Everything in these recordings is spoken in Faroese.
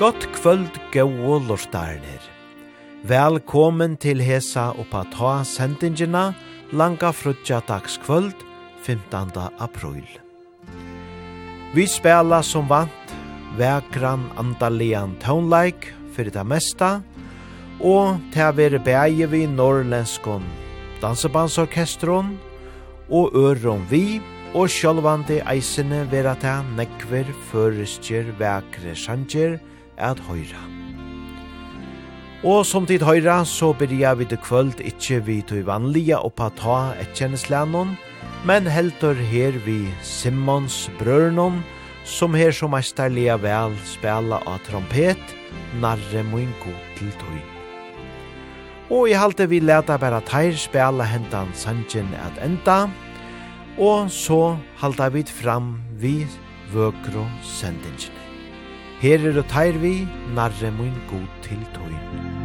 Gott kvöld gau lortarnir. Velkommen til hesa oppa ta sendingina langa frutja dagskvöld 15. april. Vi spela som vant vekran andalian tónleik fyrir det mesta og til veri bægi vi norrlenskon dansebandsorkestron og øron vi og sjálvandi eisene vera til nekver førestjer vekre sjanger at høyra. Og som tid høyra, så byrja vi det kvöld ikkje vi tog vanlige oppa ta et kjenneslænon, men heldur her vi Simmons brørnon, som her som meisterliga vel spela av trompet, narre moin god til tøy. Og i halte vi leta bæra teir spela hentan sanjen at enda, og så halda vi fram vi vøkro sendingene. Her er det teir vi, narre mun god til tøyn.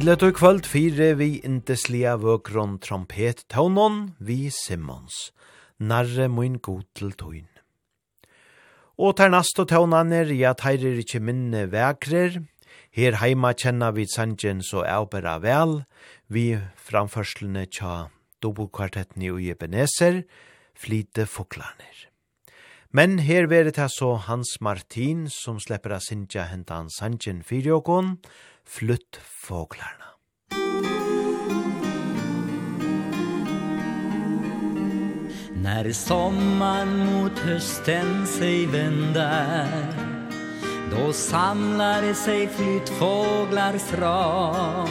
Tidlet og kvöld fire vi indeslia vøkron trompet taunon vi Simmons. Narre mun god til tøyn. Og ter nast og taunaner, ja teirer ikkje minne vekrer. Her heima kjenna vi sanjen så eubera vel. Vi framførslene tja dobokvartetten i Ujebeneser, flite foklaner. Men her veret ta så Hans Martin som slipper av Sintja hentan Sanjen Fyrjokon, og flytt fåglarna. När sommaren mot hösten sig vänder Då samlar sig flyttfåglars fram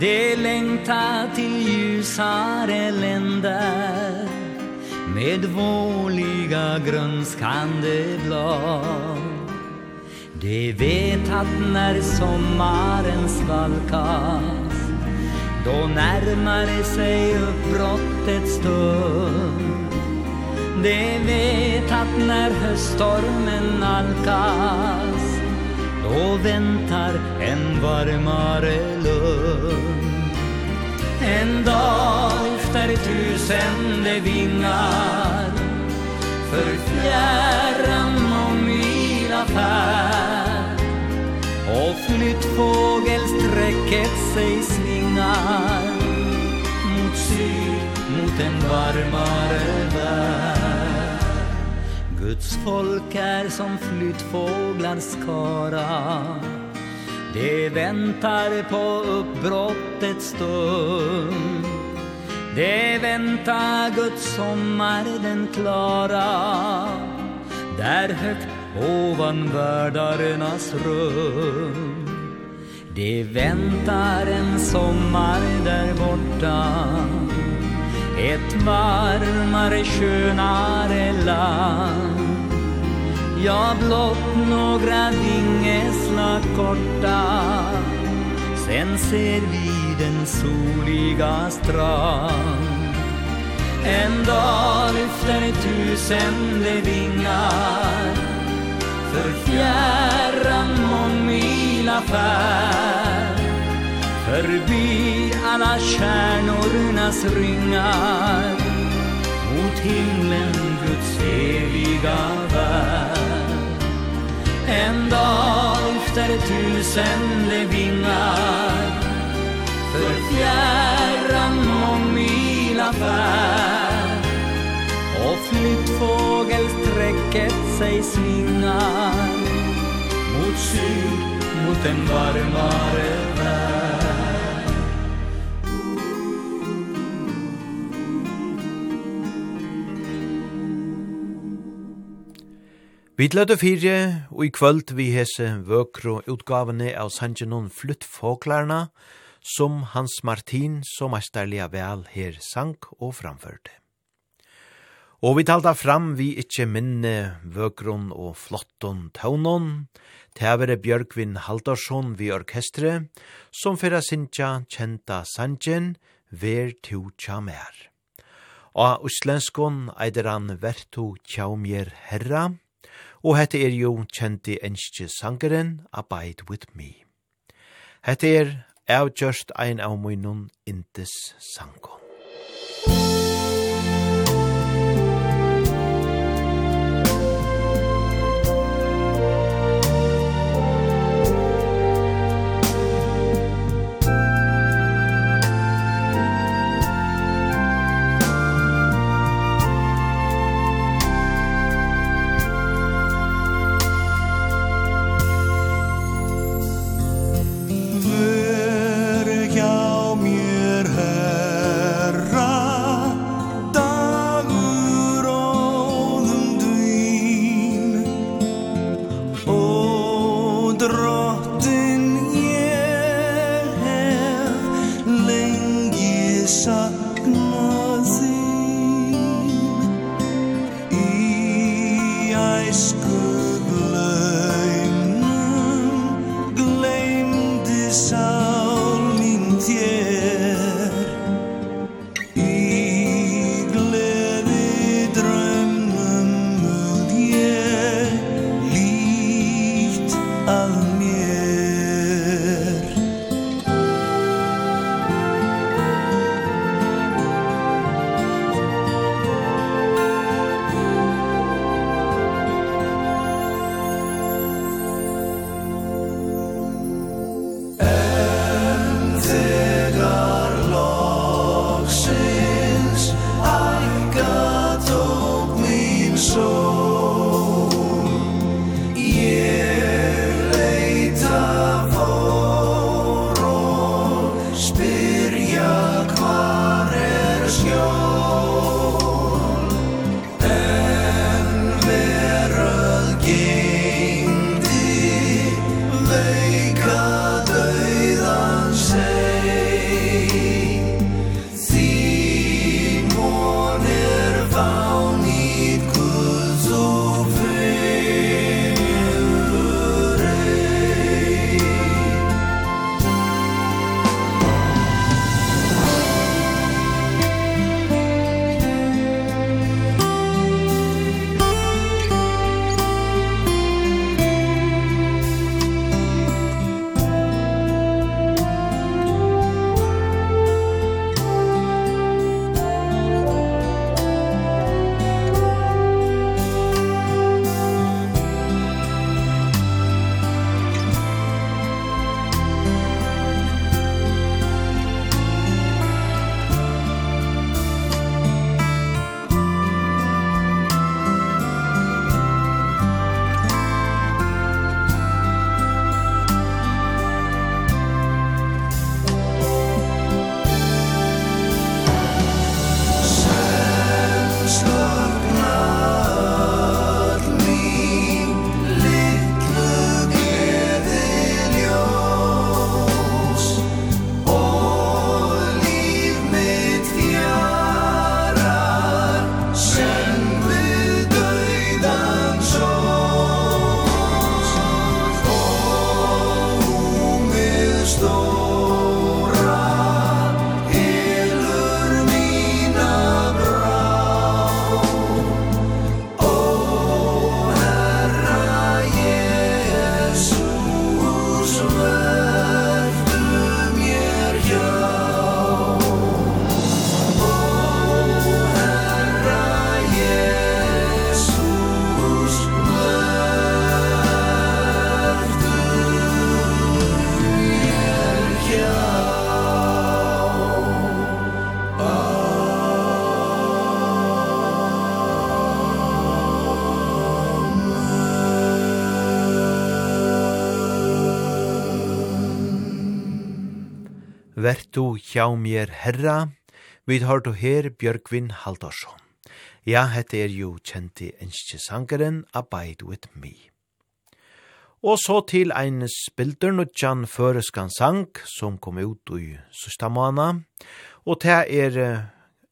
De längtar till ljusare länder Med våliga grönskande blad De vet att när sommaren svalkas Då närmar sig uppbrottet stund De vet att när höststormen nalkas Då väntar en varmare lund En dag efter tusende vingar För fjärran affär Och flytt fågelsträcket sig svingar Mot syd, mot en varmare värld. Guds folk är som flyttfåglars skara Det väntar på uppbrottets stund. Det väntar Guds sommar den klara. Där högt ovan världarnas rum Det väntar en sommar där borta. Ett varmare, skönare land. Ja, blott några vingeslag korta. Sen ser vi den soliga strand. En dag lyfter tusende vingar. För fjärran och mila färd Förbi alla kärnornas ringar Mot himlen Guds eviga värld. En dag efter tusende vingar För fjärran och mila färd Och flyttfågelsträcket sig svingar Mot syd, mot en varmare värld Vi lødde fire, og i kvöld vi hese vøkro utgavene av sangenon Flyttfåklarna, som Hans Martin så mesterlige vel her sank og framførte. Og vi talta fram vi ikkje minne vøkron og flotton taunon, tevere Bjørkvin Haldarsson vi orkestre, som fyrra sinja kjenta sanjen, ver tu tjamær. Og uslenskon eider han vertu mer herra, og hette er jo kjenti enskje sangeren Abide With Me. Hette er avgjørst ein av munnen intes sangon. Musik du hjá mér herra, við har du her Bjørkvin Haldorsson. Ja, hette er jo kjenti enskje sangeren Abide With Me. Og så til ein spilder nudjan føreskan sang som kom ut i sørsta måna, og det er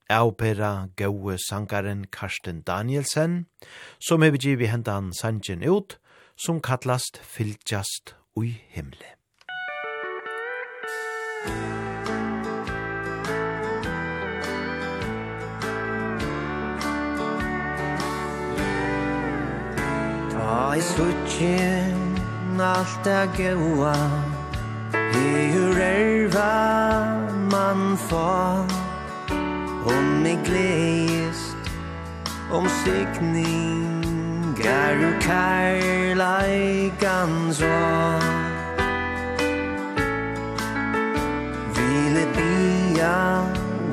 Aupera gaue sangaren Karsten Danielsen, som hefur givet hendan sangen ut, som kallast Fylgjast ui himle. Musik sutjen alt a gaua. Heur erva man fa Om i gleist Om sikning Garu karlaikan så Vile bia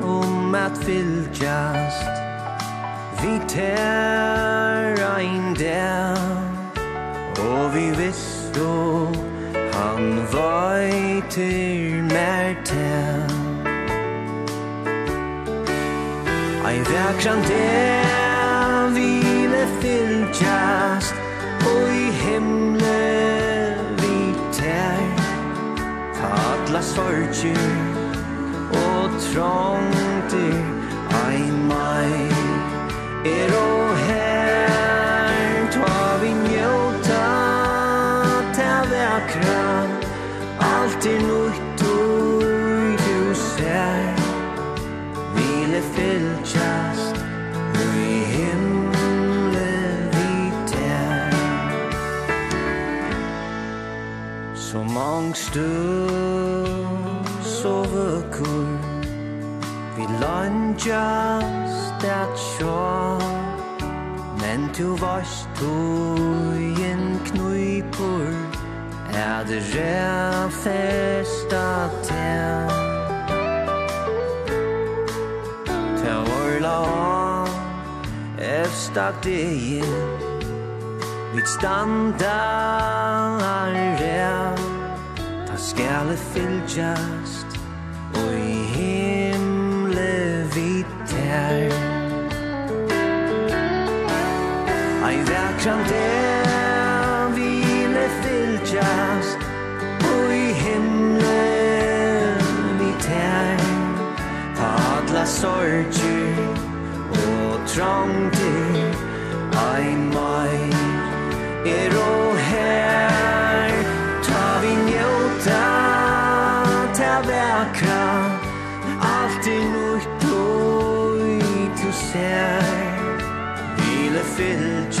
Om at fylgjast Vi tær ein der. Og vi visste han vøyter mer til. Ei verksan der vile fylgjast Og i himle vi ter. Atla sorger og trångtir Ai mai er og her til nutt og du ser Vile fylkjast og i himmelen vi ter Så mange stund Så kull Vi landjast at sjå Men du varst tog en knuipur Er det fest at tær Tær orla Efter det Mit standa er rær Ta skærle fylgjast Og i himle vi tær Ei verkrande alla sorger og trångter Ai mai er o her Ta vi njóta Ta vekra Alt er nutt og i til ser Vile fyllt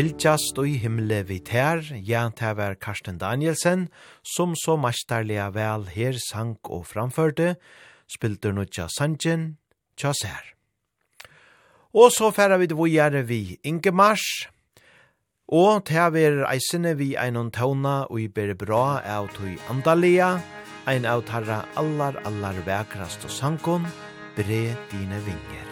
fylgjast og i himle vi tær, ja, det var Karsten Danielsen, som så mestarlega vel her sang og framførte, spilte nødja sangen, tja sær. Og så færa vi det vågjere vi Ingemars, og det var eisene vi einon tåna og i bere bra av tog andalia, ein av tarra allar, allar vekrast og sankon, bre dine vinger.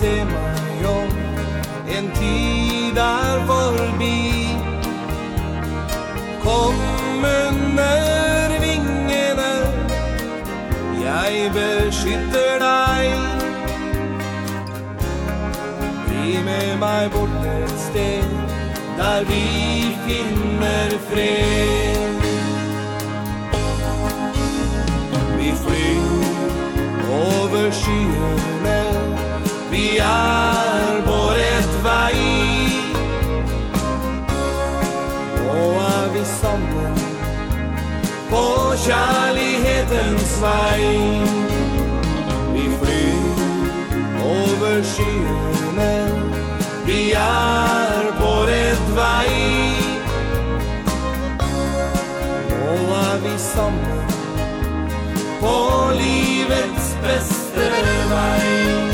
se mig om En tid er forbi Kommer när vingarna Jag beskytter dig. Bli med mig bort ett steg Där vi finner fred. Vi flyr over skyene vi är på rätt väg Och är vi samman på kärlighetens väg Vi flyr over skyene Vi er på rett vei Nå er vi sammen på livets beste vei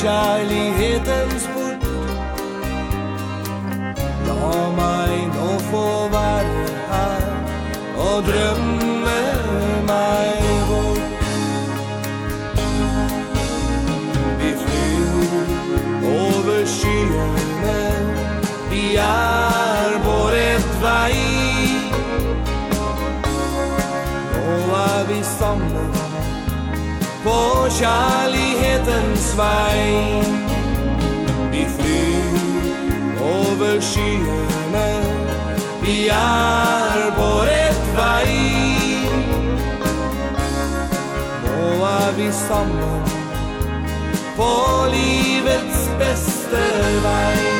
kjærlighetens bort La meg nå få være her Og drømme meg bort. Vi flyr over skyene Vi er på rett vei Nå er vi sammen På kjærlighetens zwei Vi flyr over skyene Vi er på rett vei. Nå er vi sammen På livets beste vei.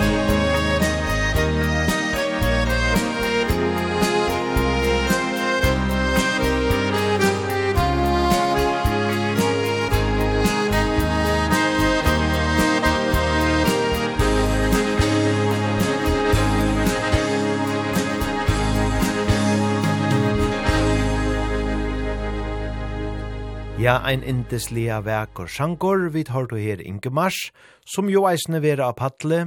Ja, ein indeslia verk og sjankor, vi tar to her Inge Mars, som jo eisne vera av Patle,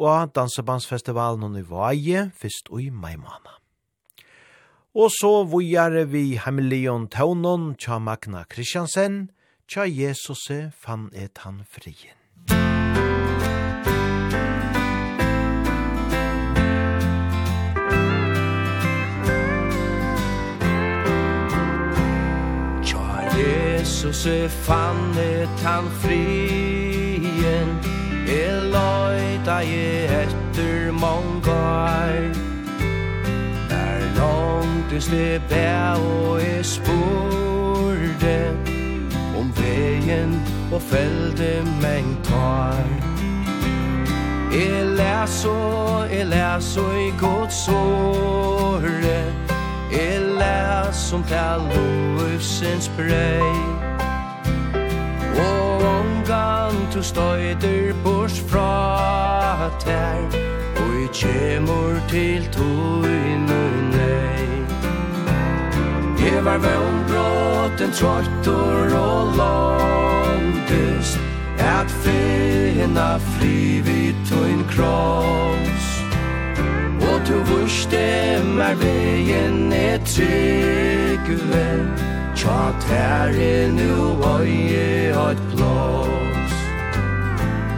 og dansebandsfestivalen i Vaje, fyrst og i maimana. Og så vujare vi Hemilion Taunon, tja Magna Kristiansen, tja Jesuse fann et han frien. Yeah. Jesus er fannet han frien. E loita jeg etter mongar Der langt du slep og e spurde Om veien og felde meng tar E læs og jeg læs og i godt såret er læs som til lovsens brei Og omgang tu støyder bors fra tær Og i kjemur til tøyne nei Jeg var vannbråten, trottor og langtust At finna fri vid tøyn kropp du vurstemmer veien er tryggve Tja tær nu øye og et plås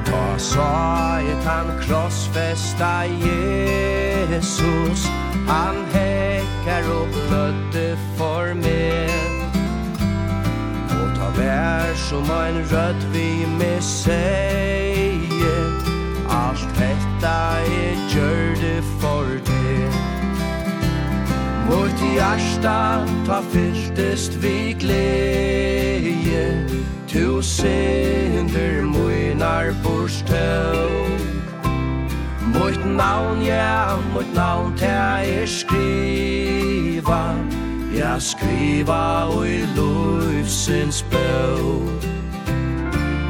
Ta saet han krossfesta Jesus. Han hekkar og blødde for meg. Og ta vær som ein rød vi med seie. Alt hetta er gjørde for det Mot hjärsta ta fylltest vi glädje Tu synder munar borstøv Mot navn, ja, mot navn, ta er skriva Ja, skriva og i lovsins bøv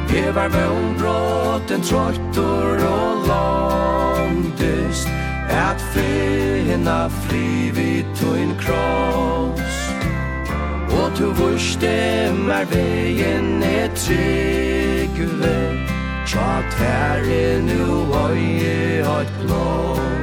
Vevar med ombråten trøytor og langtist At finna fri vid tuin kross. Og tu vurste mer vegen er tryggve. Tja tverre nu oi høyt blås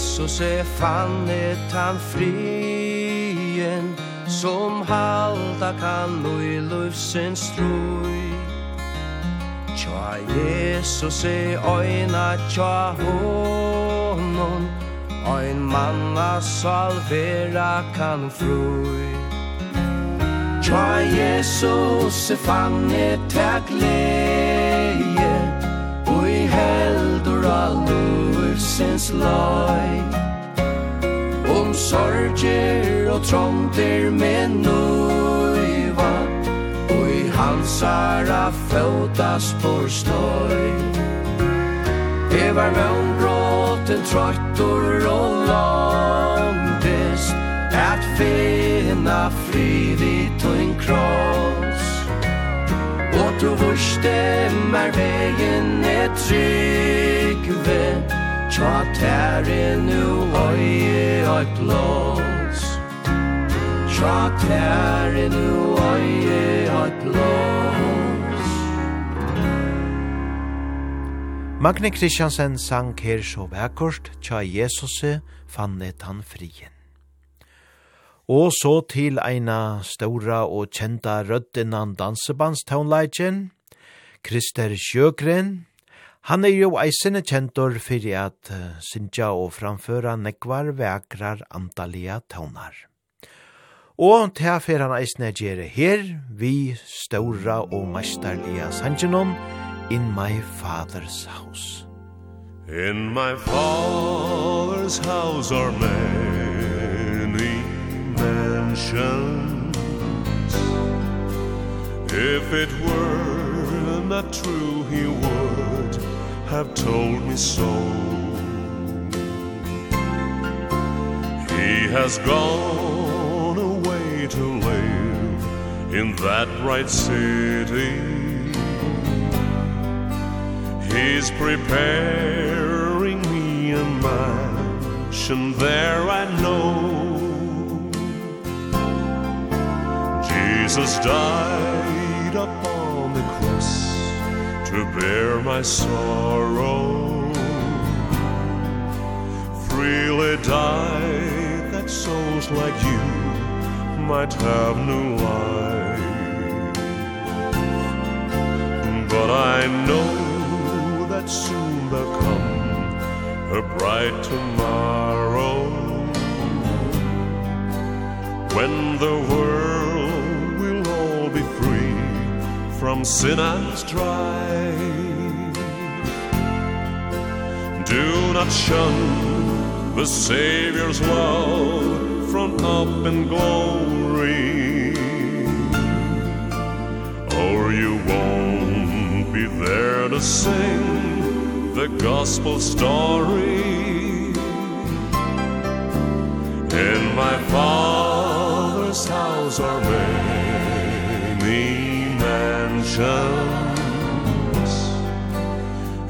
Jesus er fannet han frien Som halda kan og i løvsens troi Tja Jesus er oina tja honom Ein manna salvera kan frui. Tja Jesus er fannet ta gleie Og i heldur allu Gudsens lai Om sorger og trångter med nøyva Og i halsara fødas por støy. Evar møn bråten trøttor og langtest At finna frid i tøyn kross. Og du vurste mer vegen er tryggve Tja tær er nu oi oi glås Tja tær er nu oi oi glås Magne Kristiansen sang her så vekkort Tja Jesus fannet han frien. Og så til eina stora og kjenta røddenan dansebandstaunleikin, Krister Sjøgren, Han er jo eisene kjentor fyrir at Sintja og framføra nekvar vekrar antallia taunar. Og til fyrir han eisene gjere her, vi ståra og mestarlia sangenon, In My Father's House. In my father's house are many mansions If it were not true he would have told me so. He has gone away to live in that bright city. He's preparing me a mansion there I know. Jesus died to bear my sorrow. Freely die that souls like you might have new life. But I know that soon there'll come a bright tomorrow. When the world from sinners try Do not shun the Savior's love From up in glory. Or you won't be there to sing The gospel story. In my Father's house are many mansions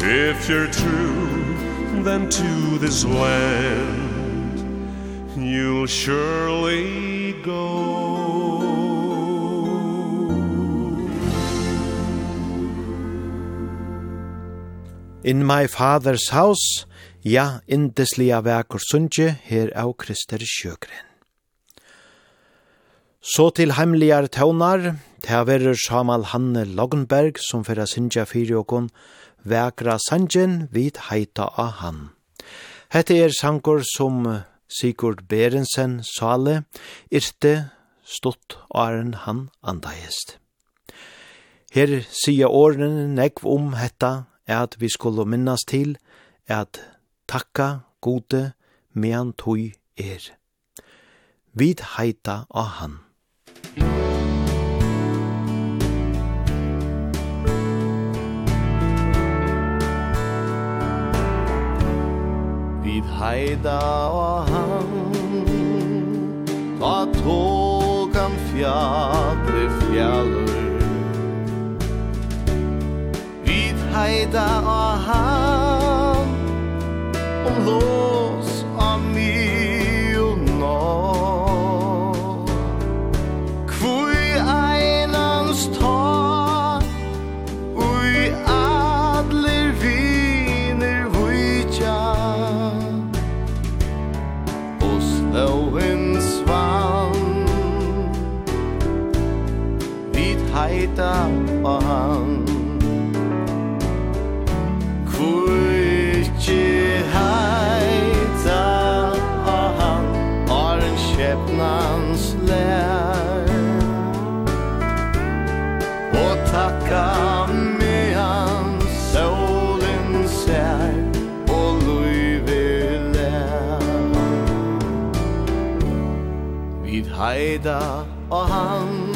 If you're true then to this land You'll surely go In my father's house, ja, indeslia vekur sunje her av Krister Sjøgren. Så til heimligar tøvnar, det verur Samal Hanne Logenberg som fyrir sinja fyrir okon, vekra sanjen vid heita av han. Hette er sankor som Sigurd Berensen sale, irte stått åren han andagest. Her sier årene nekv om hetta, er at vi skulle minnas til, er at takka gode mean tui er. Vid heita av han. vid heida og han Ta tågan fjadre fjallur. Vid heida og han Om lås lita på han Kvitsi heita på han Har en skjebnans lær. Og takka mean solen sær Og luivi lær. Vid heida og han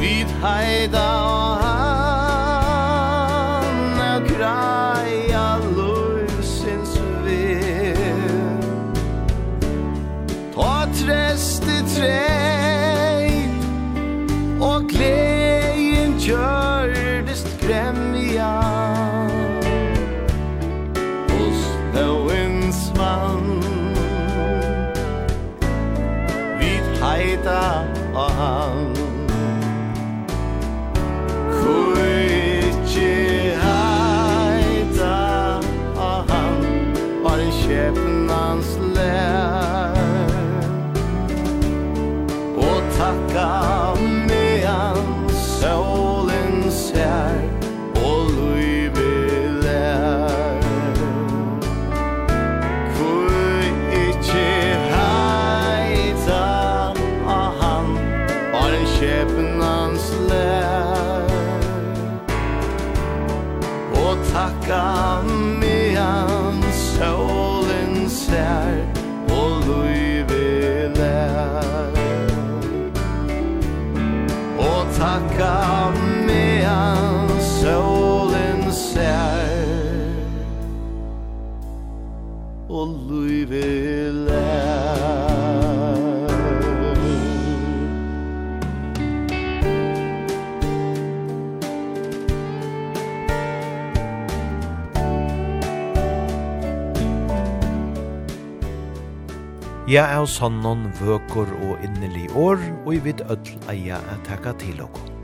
Vid heida God. Lukka mean solen ser Og luive lær Ja, av sannon vøkor og innelig år, og i vid ødel eia a takka til okkur.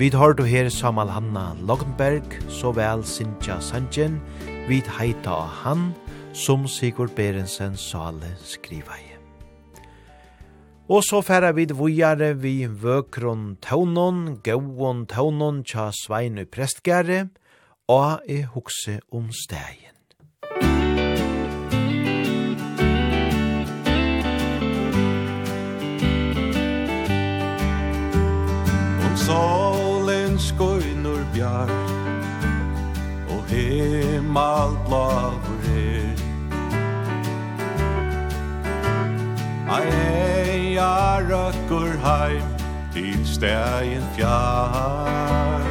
Vid har du her Samal Hanna Loggenberg, så vel Sintja Sanjen, vid heita av han, som Sigurd Berensen sale skriva i. Og så færa vid vujare vi vøkron taunon, gauon taunon tja sveinu prestgare, og e hukse om stegin. Om så skoinur bjar. Og hemal blavur er Ei, ja, røkker heim Til stegin fjar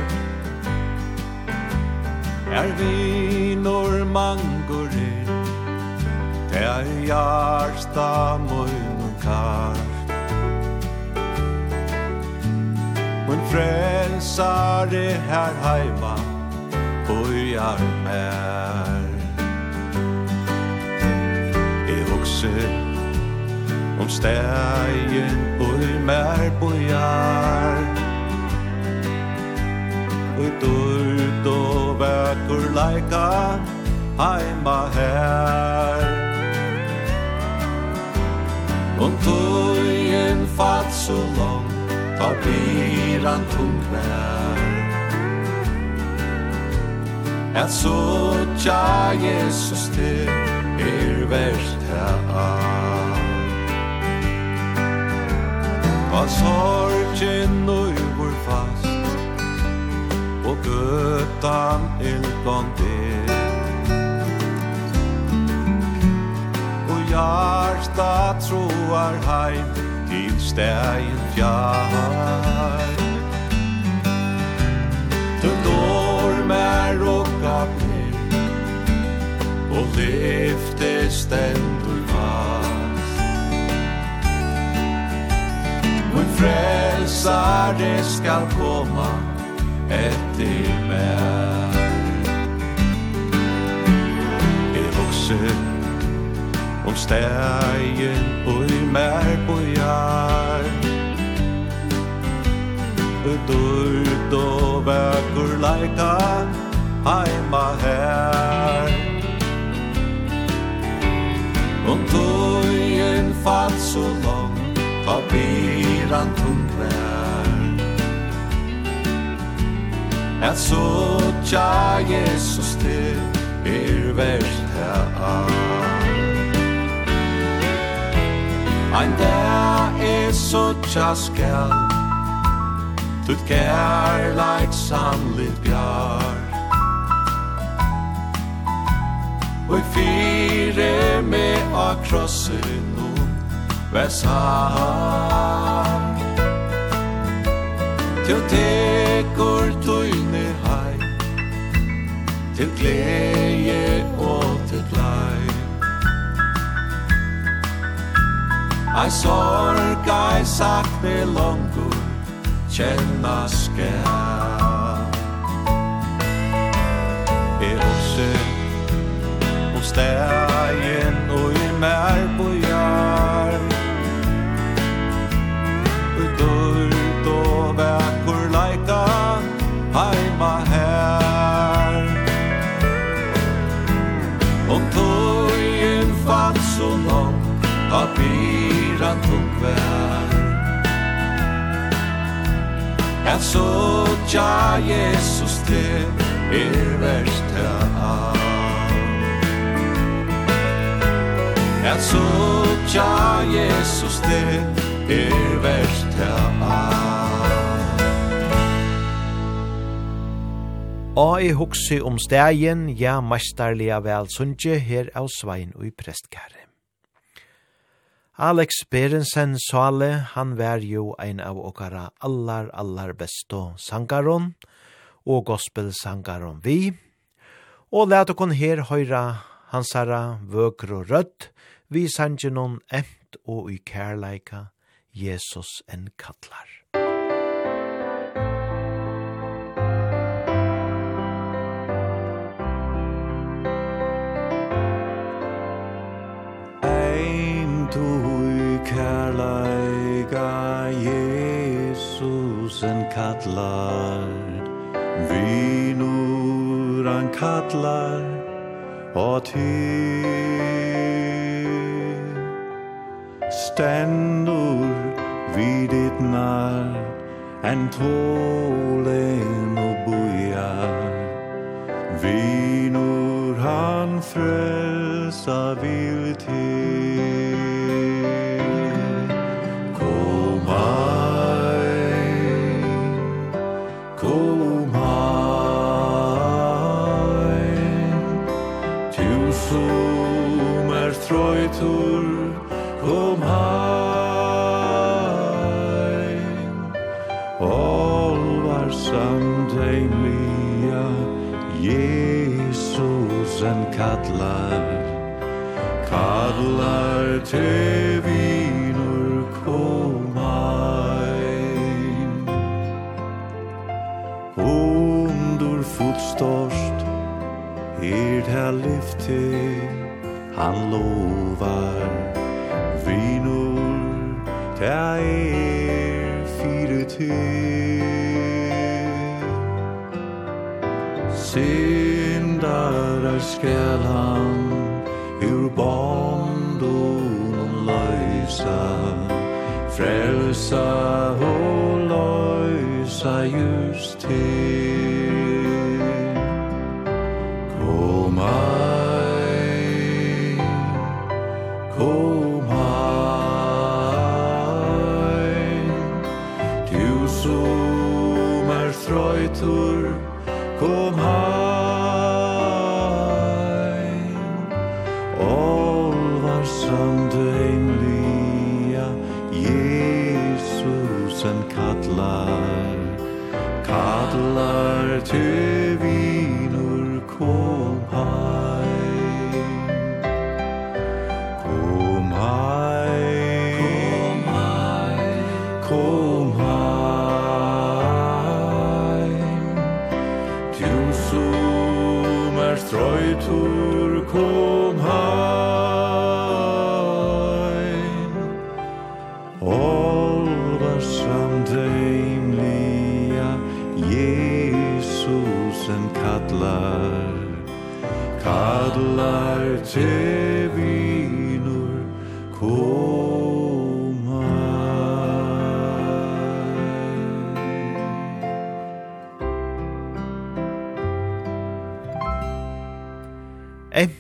Er vinur mangur er Det er jarsta kar Och frelsare her heima hemma mer. Med Jag också om stegen og i mer bojar Og i og vekur leika heima her. Om tøyen fatt så langt Ta blir han tungt vær Et sotja Jesus til Er verst her Hva sorgen uivor fast Og gøtan ilgon der Og hjarta troar heim til stegin fjar Du dår med råka blir Og lyfte stendur fast. Mun frelsare skal koma etter meg Jeg vokser om stegen og i mer på jær. Ut ut og vekker leika heima her. Om tøyen fatt så lang ta biran tung vær. Et så tja Jesus til er verst her. Ein dag er suttja skal Tut like samlit bjar Og fire med a krossen og vesam Til tekur tøyne hai Til gleje og Ei sorg, ei sakne longur, kjenna skal. Jeg hukse om stegen og i mer bojar. Og dørt og vekkur leika heima her. At sådja Jesus te er verste av At sådja Jesus te er verste av Og i hugsi om stegen, ja, mestarliga vel sunnje her av svein og i prestkære. Alex Berensen Sale, han var jo ein av okkara allar, allar besto sangaron og gospelsangaron vi. Og let okon her høyra hansara vøkr og rødt, vi sangenon emt og i kærleika Jesus en kattlar. kallar Vinur han kallar Og ty Stendur vid ditt nar En tålen og bojar Vinur han frelsa vil til.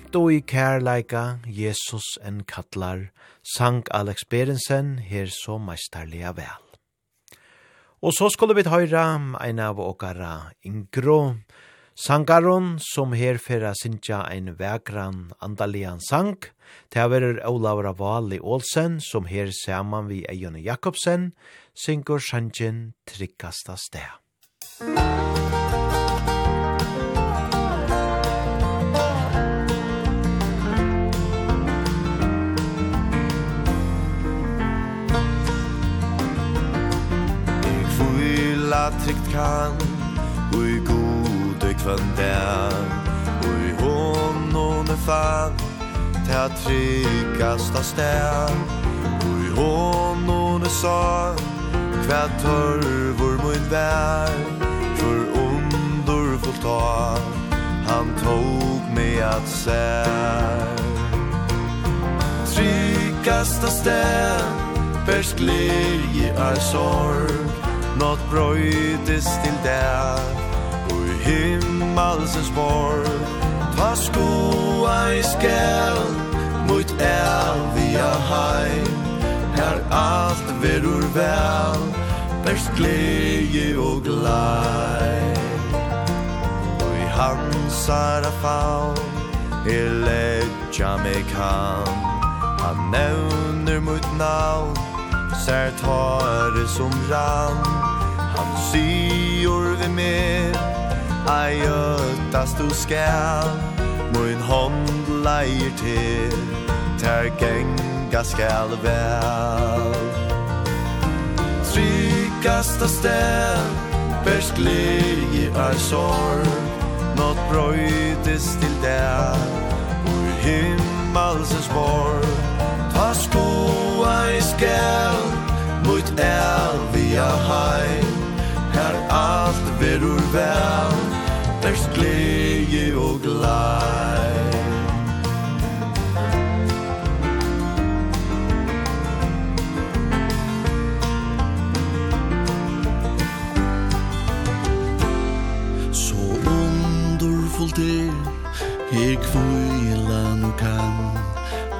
Lengt og i kærleika, Jesus en kallar, sang Alex Berensen her så meisterliga vel. Og så skulle vi høyra ein av åkara Ingro, sangaron som her fyrra sinja ein vekran andalian sang, til er Olavra Vali Olsen som her saman vi Eion Jakobsen, syngur sanjen Tryggasta sted. Musikk jeg trygt kan Ui i gode kvann der Ui i hånd og fann. Til tryggast av sted Ui i hånd og sa Kva törvor mun vær. For ondor får ta Han tog mig at sär Tryggast av sted Bersk lirje är sorg. Något bröjdes til der Og i himmelsens borg Ta skoa i skäl Mot evige haj Her alt verur vel Bärs glädje og glei. Og i hans ära fall Er leggja meg kan Han nevner mot navn Sär tar som rann. Han syr vi mer Ei øtas du skal. Moin hånd leier til Ter genga skal vel. Tryggast av sted Bersk i er sorg Nått brøydes til deg Ur himmelsens borg Ta skoa i skall Mot elvia heim. Her alt verur vel Berst glede og glei. Så underfullt er Her kvilan kan.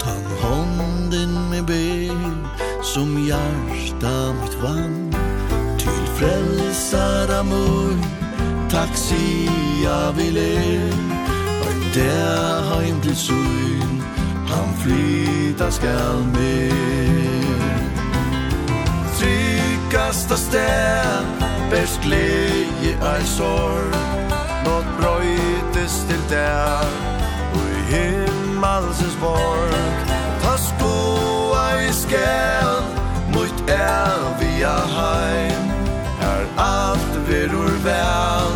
Tan hånden med ber Som hjarta mitt vann. Frälsar amor Tack sia jag vill er Och det har inte syn Han flyta skal med. Tryggast av stäv Bärs glädje är sorg Något bröjtes till där Och i himmelsens borg. Ta skoa i skall Mot eviga heim. Her allt verur väl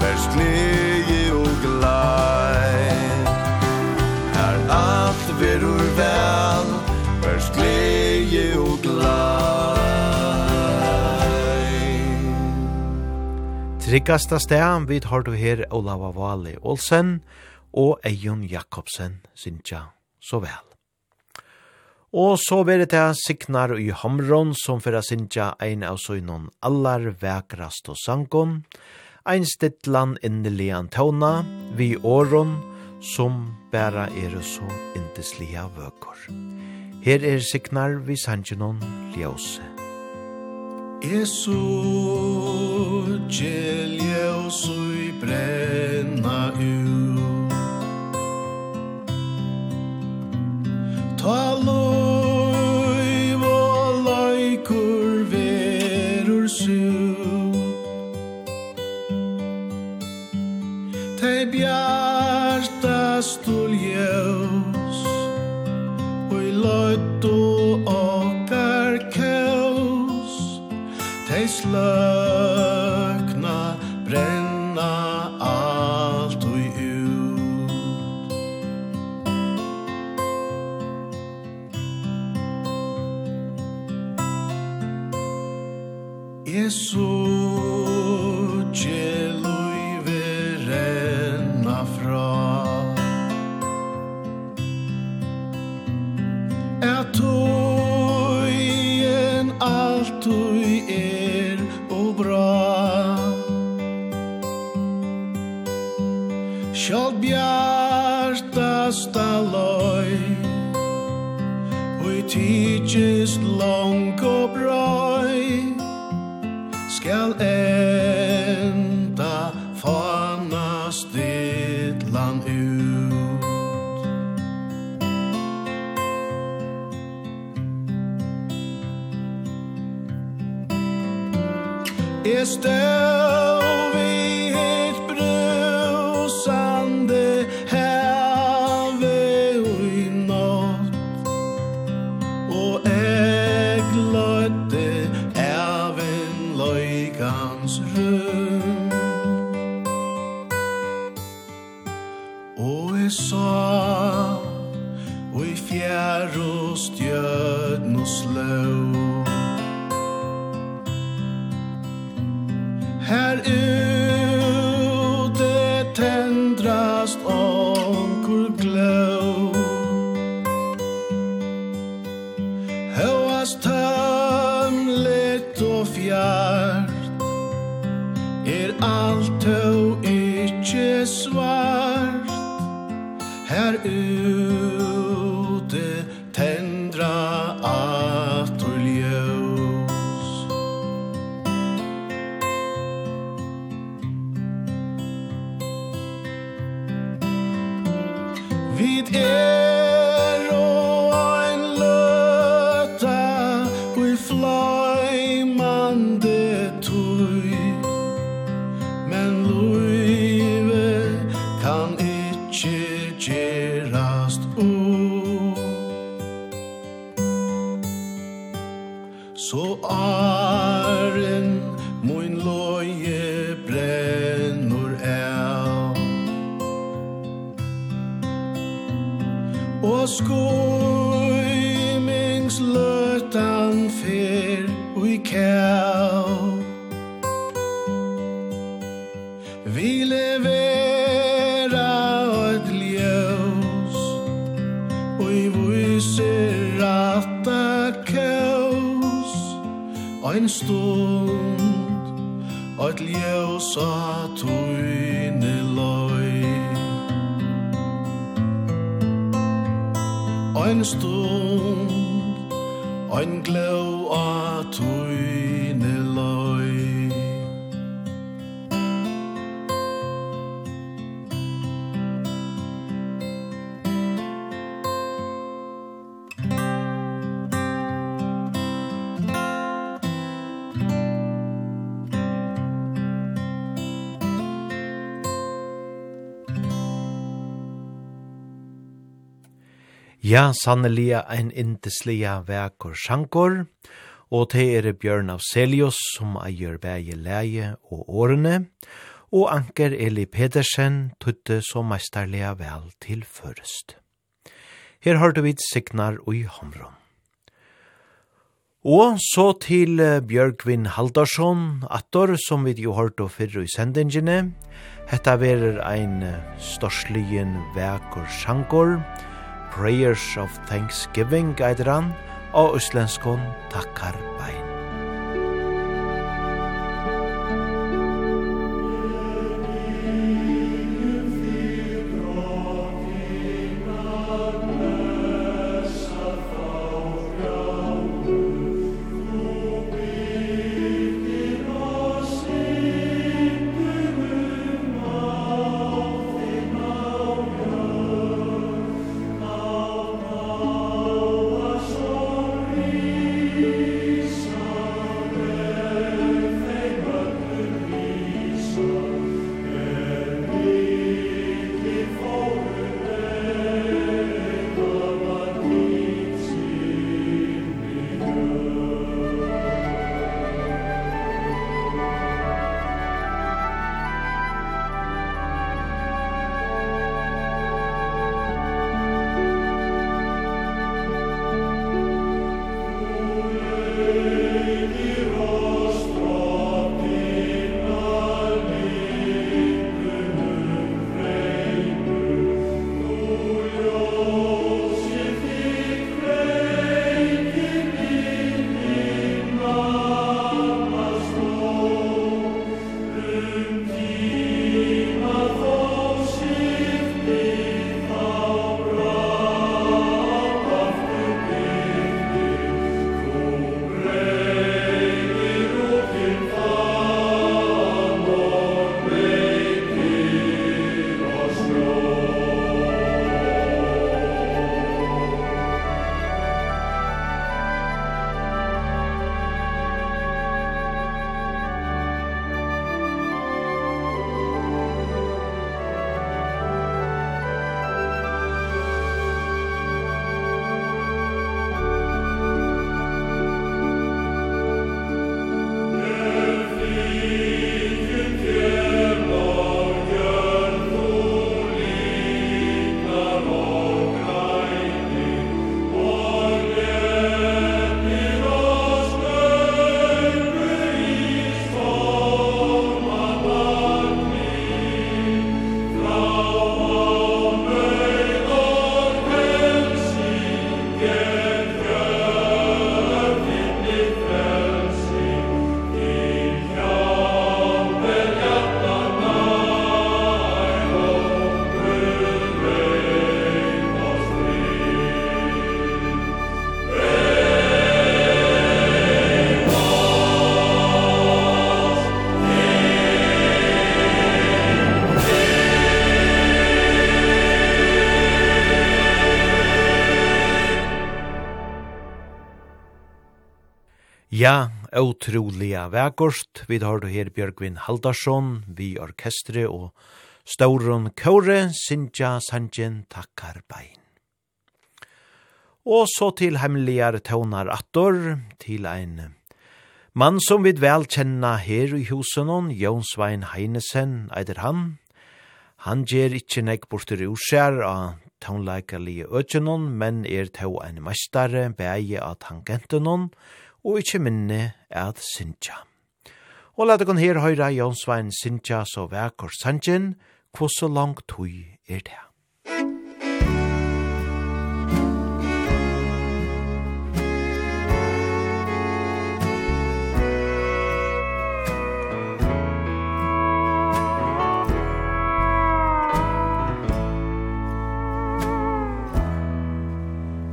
Vers glädje og glei Her allt verur väl Vers glädje og glei Tryggasta stedan vid har du her Olava Vali Olsen og Eion Jakobsen, Sintja, så vel. Og så vil det signar i Hamron som fyrir sinja ein av søgnon allar vekrast og sankon, ein stittlan innelian tåna, vi åron, som bæra er så indeslia vøkor. Her er signar vi sanjanon ljøse. Jesu, gjelje og sui brenna ut, Ta loiv og loikur verur sur Te bjarta stul ljøs Oi løttu okkar kjøs Tei sløs Jesus større Ja, sannelig ein indeslia vekor sjankor, og det er Bjørn av Selius som eier bæge leie og årene, og Anker Eli Pedersen tutte så meisterlega vel til først. Her har du vidt signar og i homron. Og så til Bjørkvin Haldarsson, attor som vi jo hørt og fyrre i sendingene. Hetta verer ein storsligen vekur sjankor, og Prayers of Thanksgiving, eitir han, og uslenskon takkar bein. Ja, utroliga vägorst. Vi har då her Björgvin Haldarsson, vi orkestre og Stauron Kåre, Sinja Sanjen takkar bein. Og så til hemmeligar tånar attor, til ein mann som vi vel kjenna her i husenon, Jonsvein Heinesen, eider han. Han gjer ikkje nek bortur urskjær av tånleikalige øtjenon, men er tå ein mestare, beie av tangentenon, og og ikkje minne at Sintja. Og la deg her høyra Jonsvein Sintja så vekkor sanjen, hvor så langt tøy er det.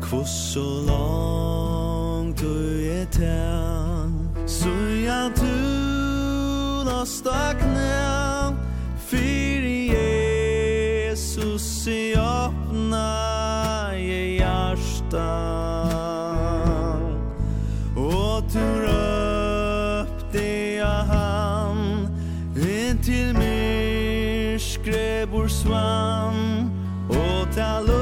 Hvor så langt fasta knän För Jesus i åpna i hjärsta Och du röpte jag han In till myrskrebor svann. Och tal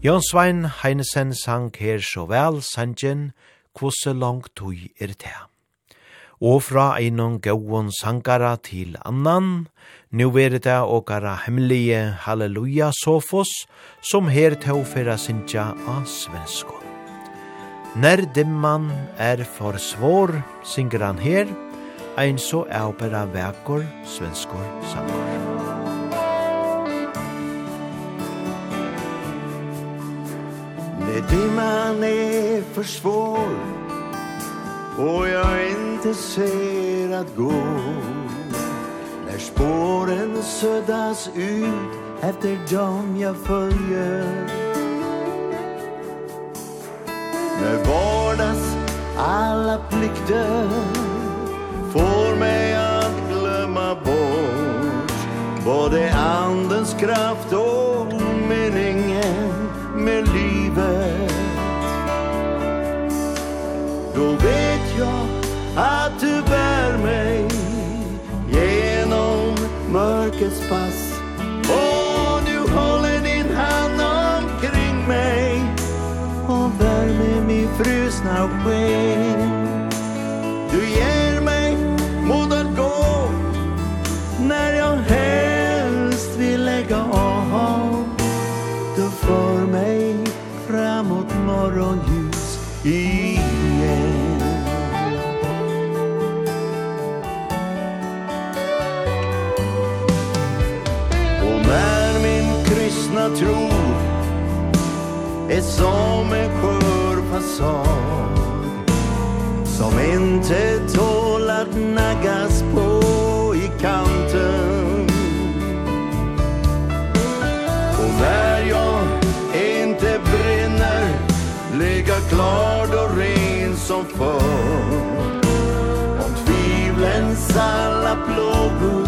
Jón Svein Heinesen sang her så vel sangen «Kvosse langt tui er til». Og fra einon gauon sangara til annan, nu er det åkara hemmelige halleluja sofos, som her tog fyrra sinja av svensko. Når dimman er for svår, synger han her, ein så er opera vekor svenskor samar. Nej, dimman är för svår Och jag inte ser att gå. När spåren suddas ut Efter dem jag följer När vardags alla plikter Får mig att glömma bort Både andens kraft och livet Då vet jag att du bär mig Genom mörkets pass. Och du håller din hand omkring mig Och värmer min frusna skinn igjen Og när min kristna tro Är som en skör passag Som inte tål att naggas på. glad och ren som förr. Om tvivlens alla plågor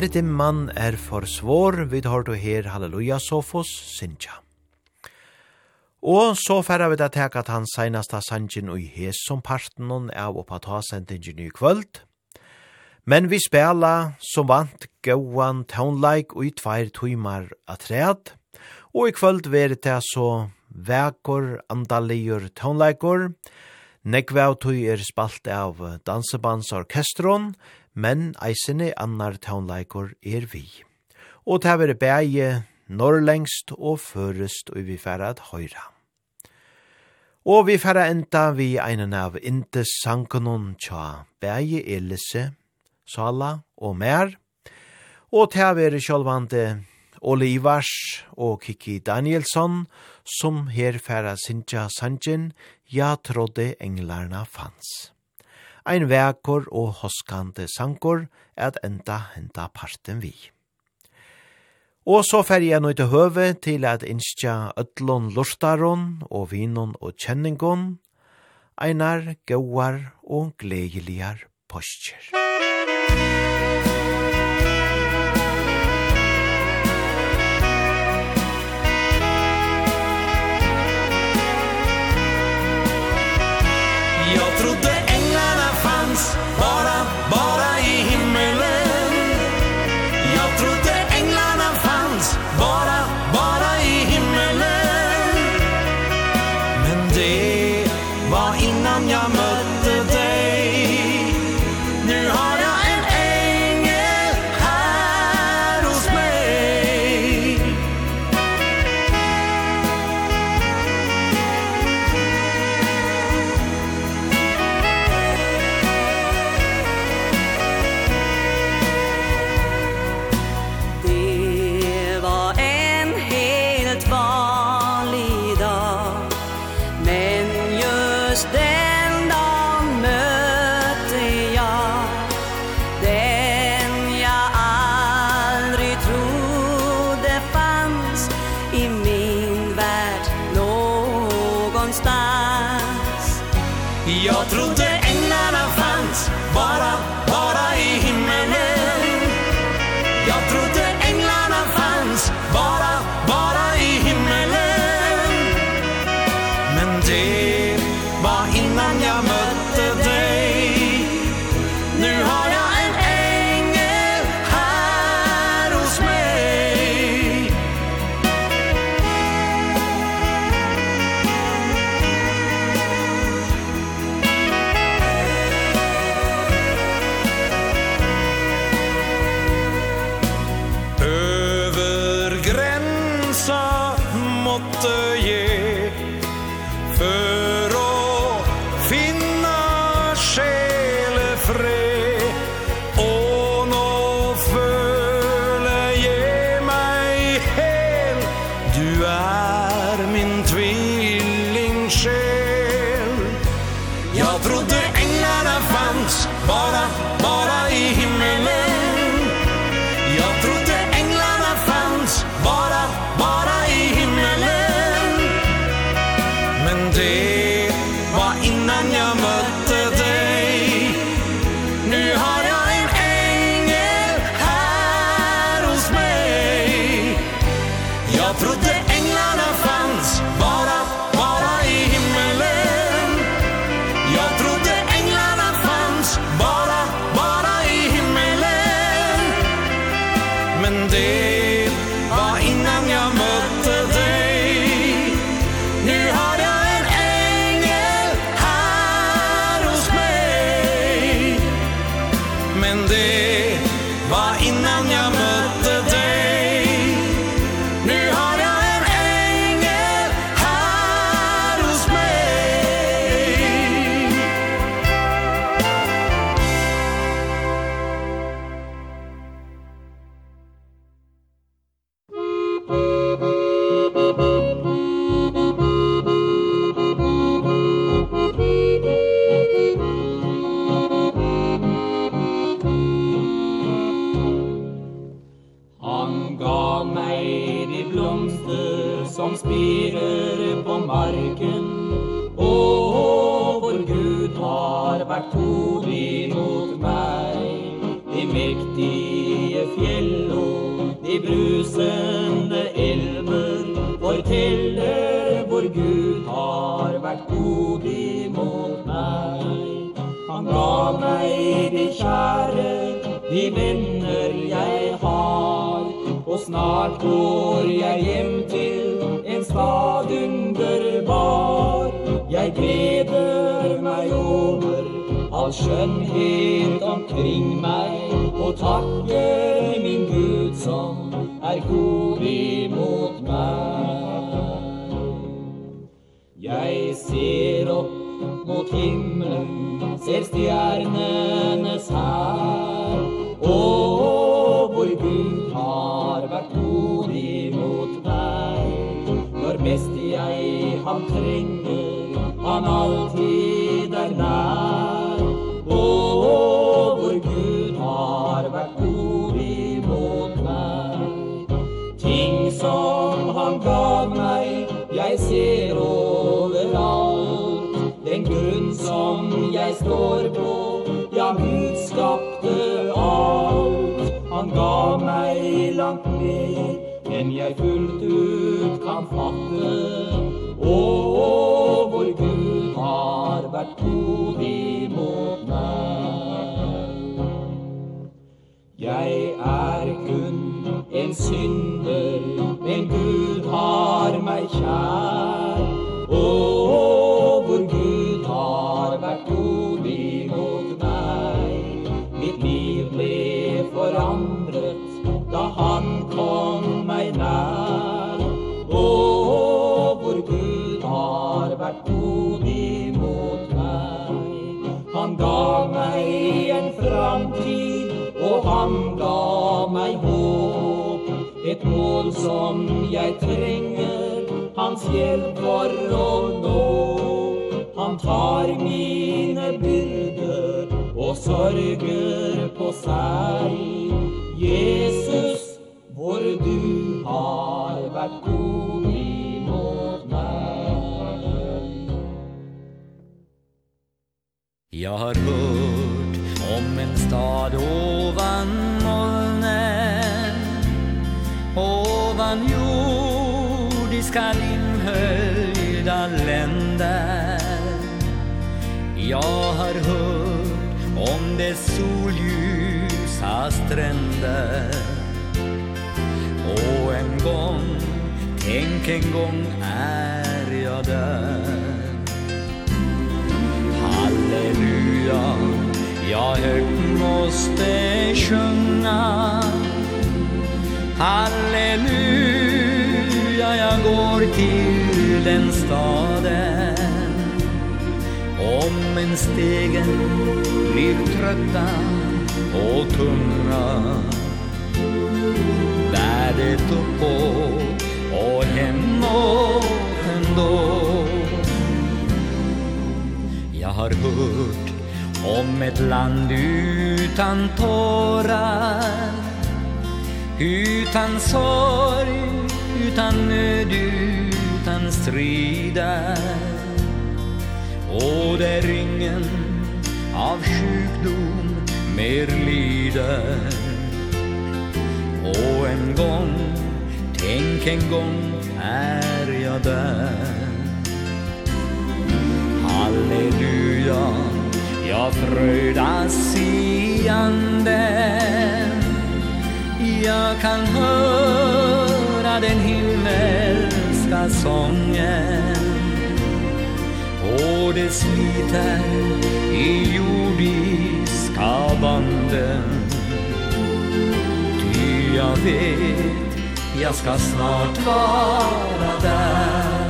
Verdim mann er for svår, vi har du her, halleluja, sofos, sinja. Og så færre vi da teka at han seinasta sanjin og hes som parten av oppa ta sendingen i kvöld. Men vi spela som vant gauan townlike og i tveir tøymar atread. Og i kvöld veri det så vekor andaligur townlikeor. Nekve av tui er spalt av dansebandsorkestron men eisene annar taunleikor er vi. Og det er bæge norrlengst og førest og vi færa at høyra. Og vi færa enda vi einen av intes sankonon tja bæge Elise, Sala og mer, og det er sjálvande Olivars og Kiki Danielsson, som her færa sinja sanjen, ja trodde englarna fanns ein vekor og hoskande sankor at enda henta parten vi. Og så fer jeg nøyte høve til at innskja ødlån lortaron og vinon og kjenningon, einar gauar og gledeligar postjer. Jag trodde brusende ilmen forteller hvor Gud har vært god imot meg. Han ga meg de kjære, de venner jeg har, og snart går jeg hjem til en stad underbar. Jeg gleder meg over all skjønnhet omkring meg, og takker Ei god mot mann. Jeg ser opp mot himmelen Ser stjernenes her Og hvor Gud har vært god mot meg Når mest jeg ham trenger Han alltid jeg står på Ja, Gud skapte alt. Han ga meg langt mer Enn jeg fullt ut kan fatte. Åh, hvor Gud har vært god imot meg. Jeg er kun en synder Men Gud har meg kjær. Åh, gav meg en framtid og han gav meg håp. Et mål som jeg trenger hans hjelp for å nå. Han tar mine byrder og sørger på seg. Jesus hvor du har vært god Jag har hört om en stad ovan molnen Ovan jordiska dimhöljda länder. Jag har hört om dess solljusa stränder. Och en gång, tänk en gång är jag där. skya Ja, högt måste sjunga. Halleluja, jag går till den staden. Om en stegen blir trötta och tunga. Där det uppåt och hemåt ändå. Jag har hört Om ett land utan tårar Utan sorg, utan nöd, utan strider. Och där ingen av sjukdom mer lider. Och en gång, tänk en gång är jag där. Halleluja. Jag fröjdas i anden Jag kan höra den himmelska sången. Och det sliter i jordiska banden. Ty jag vet, jag ska snart vara där.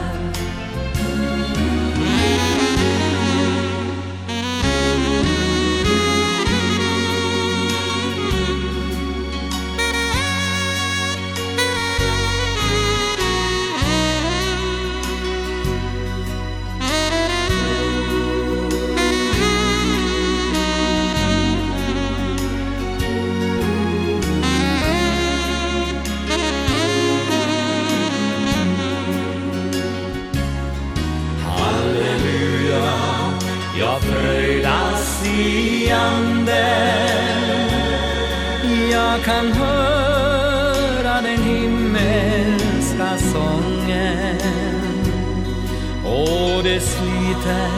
fröjda stiande Jag kan höra den himmelska sången. Och det sliter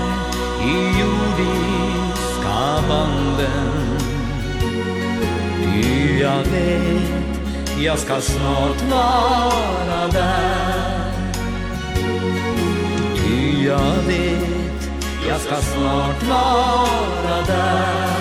i jordiska banden. Ty jag vet, jag ska snart vara där. Ty jag vet Jag ska snart vara där.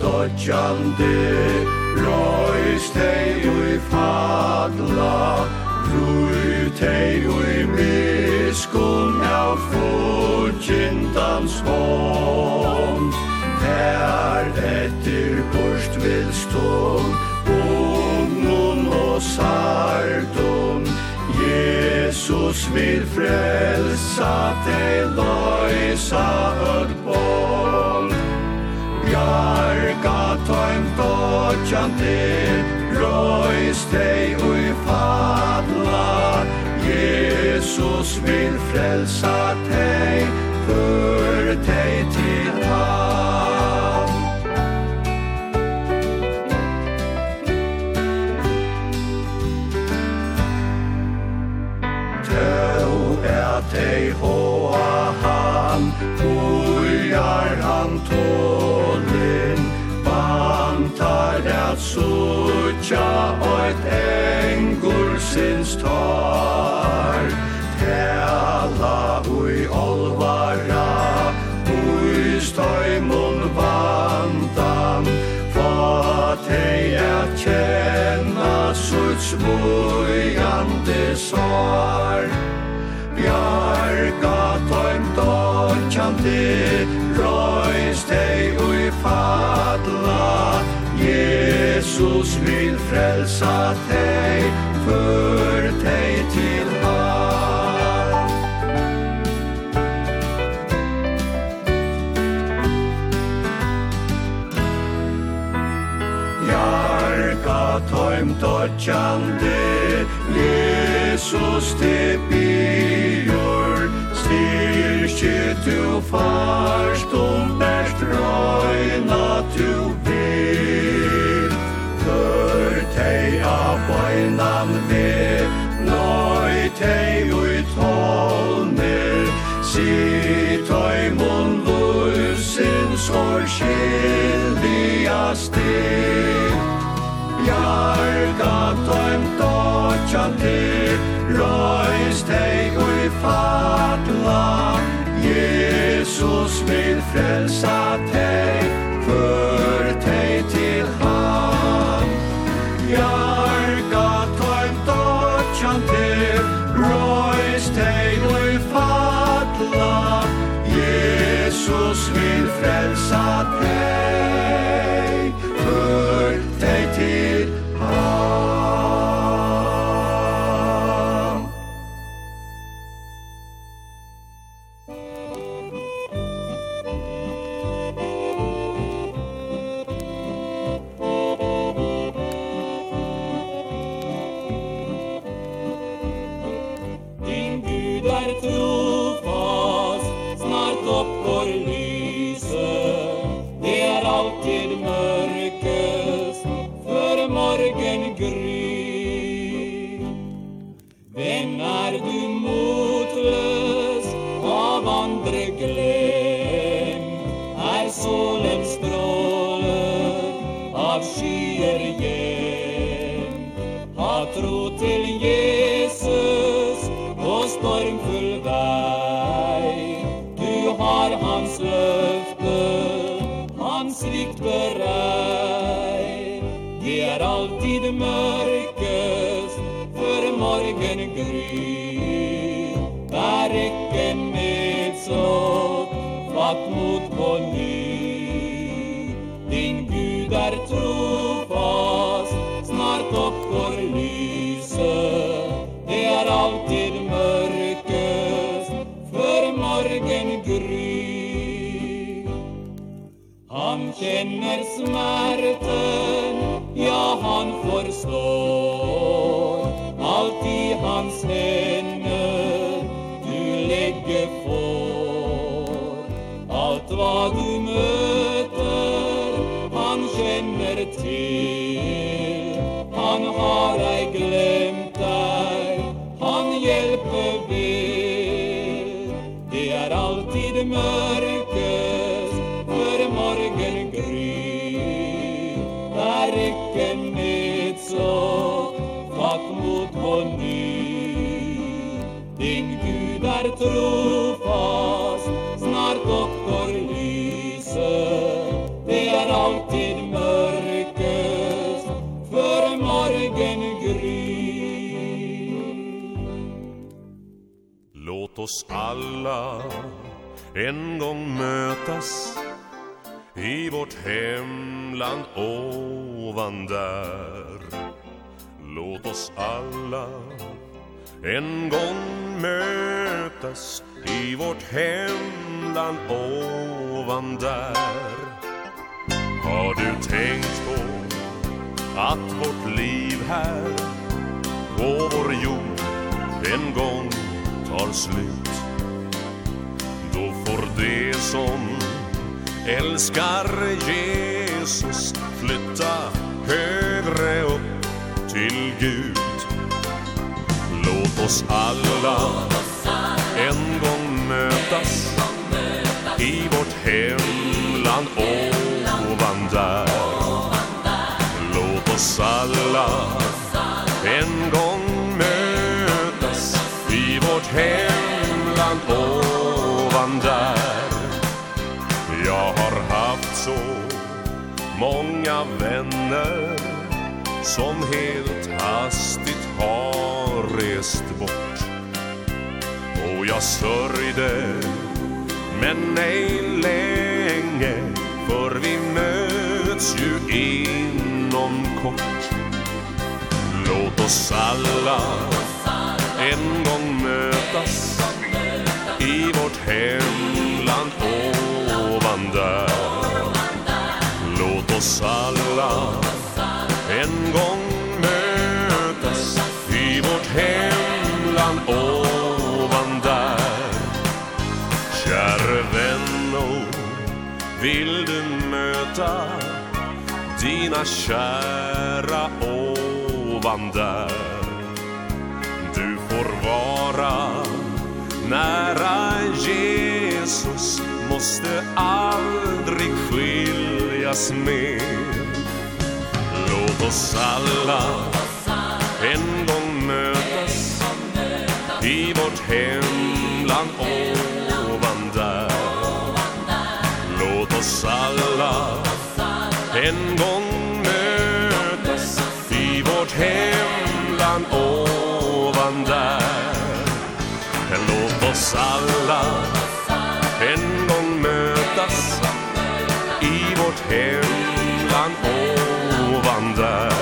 Dodjandi, roist hei ui fadla, Rui tei ui miskun av fudjindans hon Her etter burst vilstum Ugnum og sardum Jesus vil frelsa tei loisa ut bom Bjarga toim dodjande Røys dei ui fadla. Jesus vil frelsa tei Før tei til han Tau er tei hoa han Ujar han tålin Bantar at tja oit engur sinns tar. Tela ui olvara ui stoimun vandan Fa hei at kjenna suts vujande sar Bjarga toim dodjandi Røys tei Jesus vil frelsa dig för dig till han Jarka toim totjande Jesus te bior Styrke du farstum best røyna tu vil ja bøynan ve Noi tei ui tolner Si toi mun lusin Skor skilja stil Bjarga toim dotjan til Rois tei ui fatla. Jesus vil frelsa tei Før tei til han Ja frälsa dig känner smärten, ja han förstår. oss alla en gång mötas i vårt hemland ovan där. Låt oss alla en gång mötas i vårt hemland ovan där. Har du tänkt på att vårt liv här tar slut Då får det som älskar Jesus flytta högre upp till Gud. Låt oss alla en gång mötas i vårt hemland ovan där Låt oss alla en gång hemland ovan där. Jag har haft så många vänner Som helt hastigt har rest bort. Och jag sörjde Men ej länge För vi möts ju inom kort. Låt oss alla en gång mötas i vårt hemland ovan där. Låt oss alla en gång mötas i vårt hemland ovan där. Käre vän, oh, vill du möta dina kära ovan där? får vara. Nära Jesus måste aldrig skiljas mer. Låt oss alla en gång mötas I vårt hemland ovan där. Låt oss alla en gång mötas I vårt hemland ovan där han där Låt oss alla en gång mötas I vårt hemland ovan där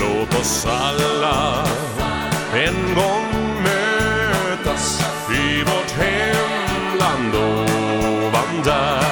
Låt oss alla en gång mötas I vårt hemland ovan där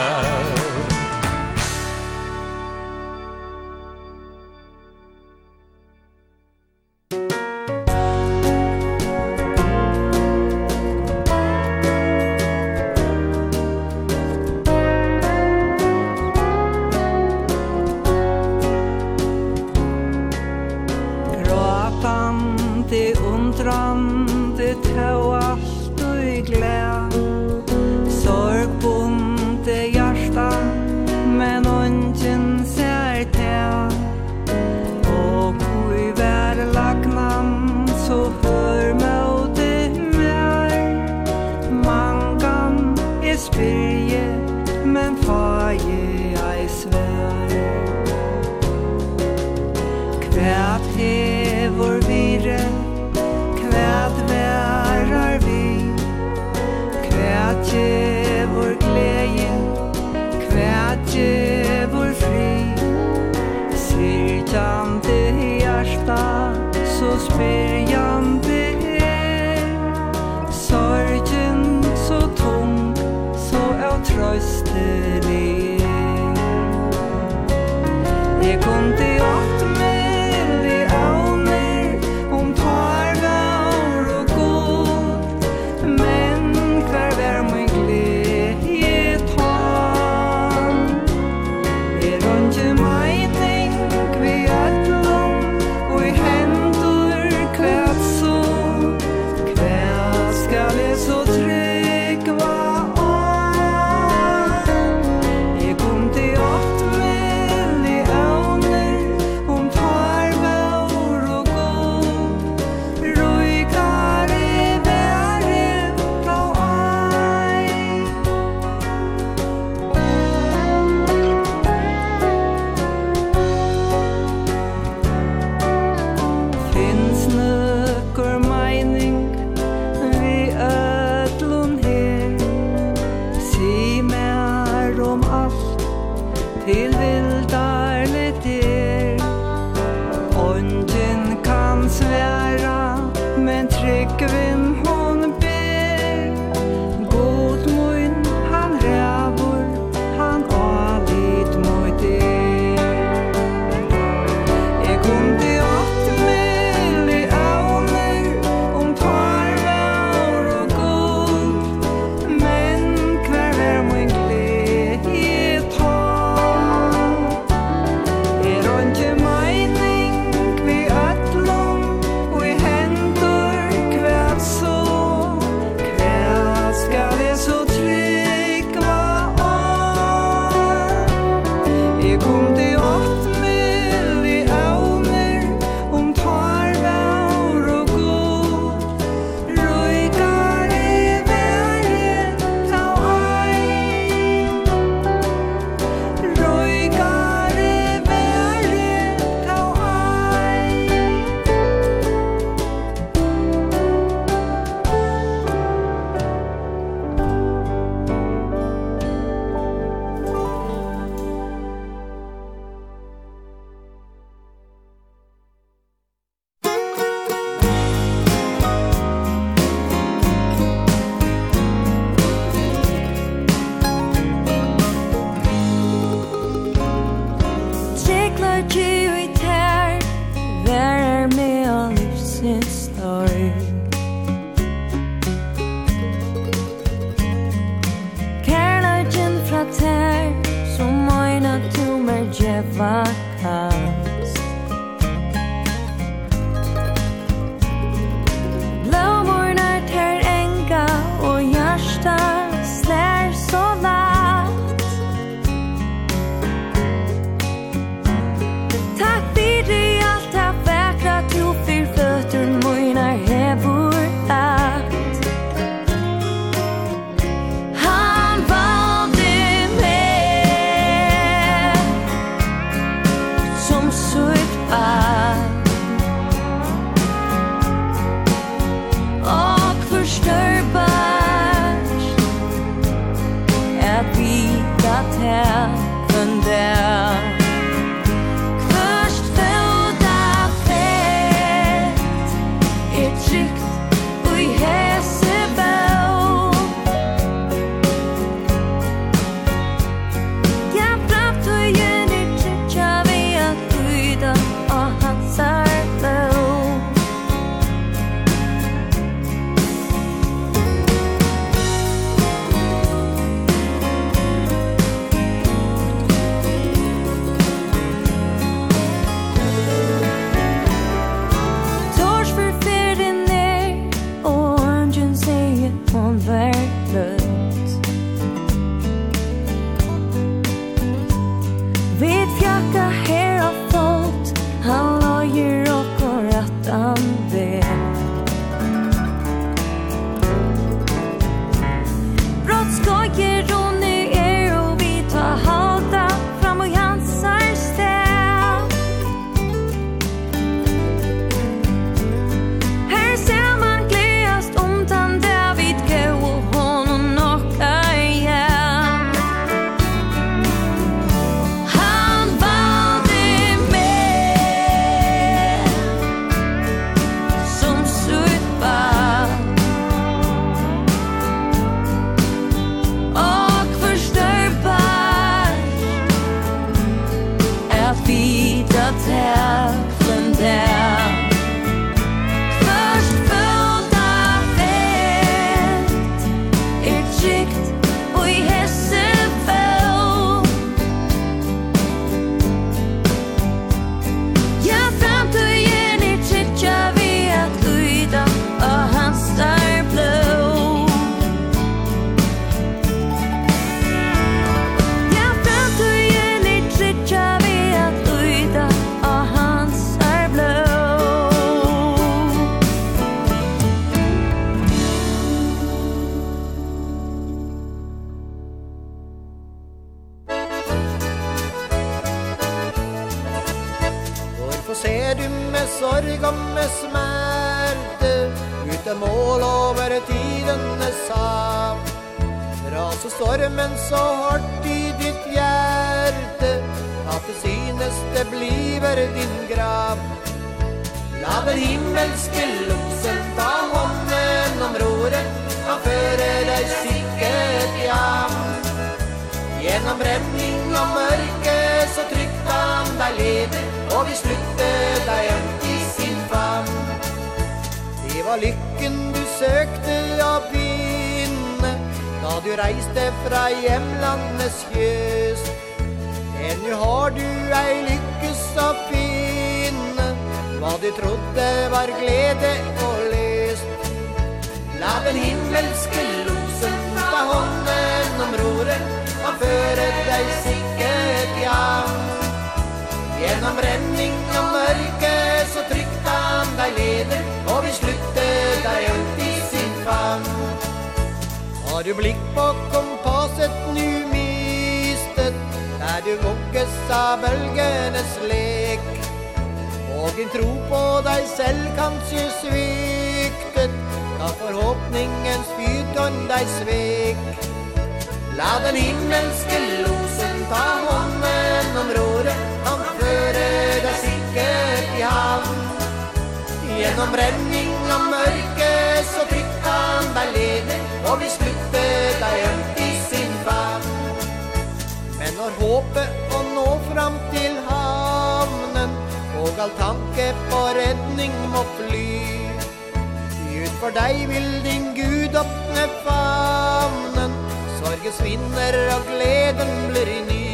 til din Gud åpne famnen Sorgen svinner og gleden blir ny.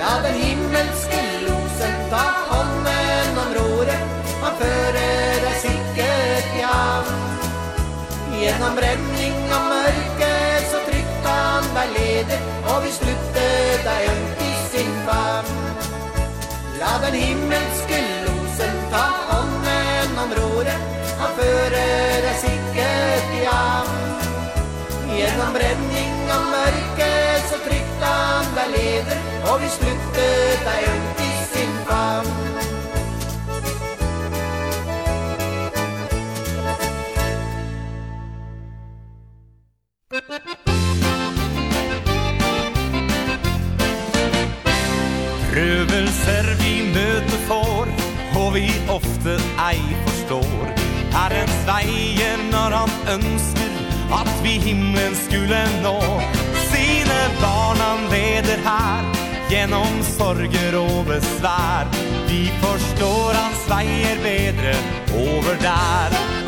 La den himmelske losen ta hånden om roret. Han fører deg sikkert i havn Gjennom brenning av mørket Så trygt han deg leder Og vi slutte deg ømt i sin famn La den himmels Gjennom brenning av mørke så trykte han deg leder Og vi sluttet deg rundt i sin famn. Prøvelser vi møter får Og vi ofte ei forstår. Herrens veie når han ønsker att vi himlen skulle nå. Sine barn han leder här Genom sorger och besvär Vi förstår hans veier bedre over där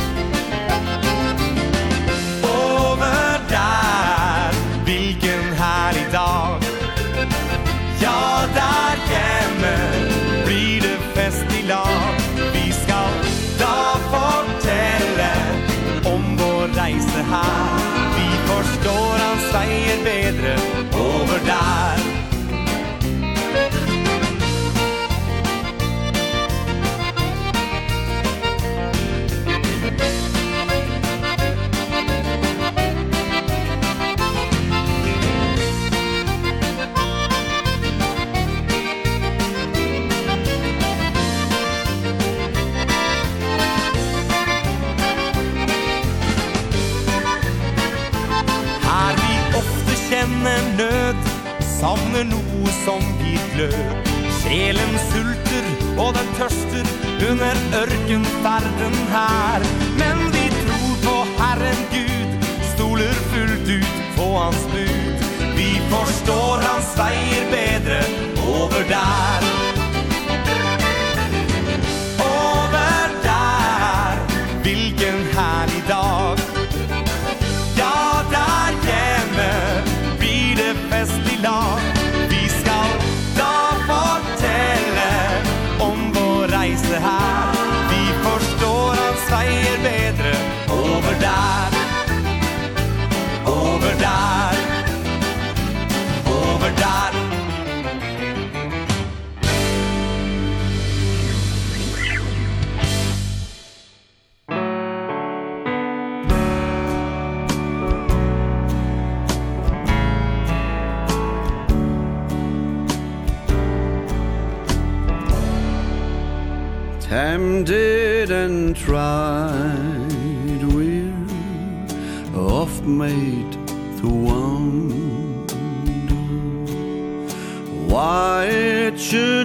Savner noe som gir glød Sjelen sulter og den tørster Under ørkenferden her Men vi tror på Herren Gud Stoler fullt ut på hans bud. Vi forstår hans veier bedre Over der. tempted and tried We're oft made to wonder Why it should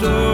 dør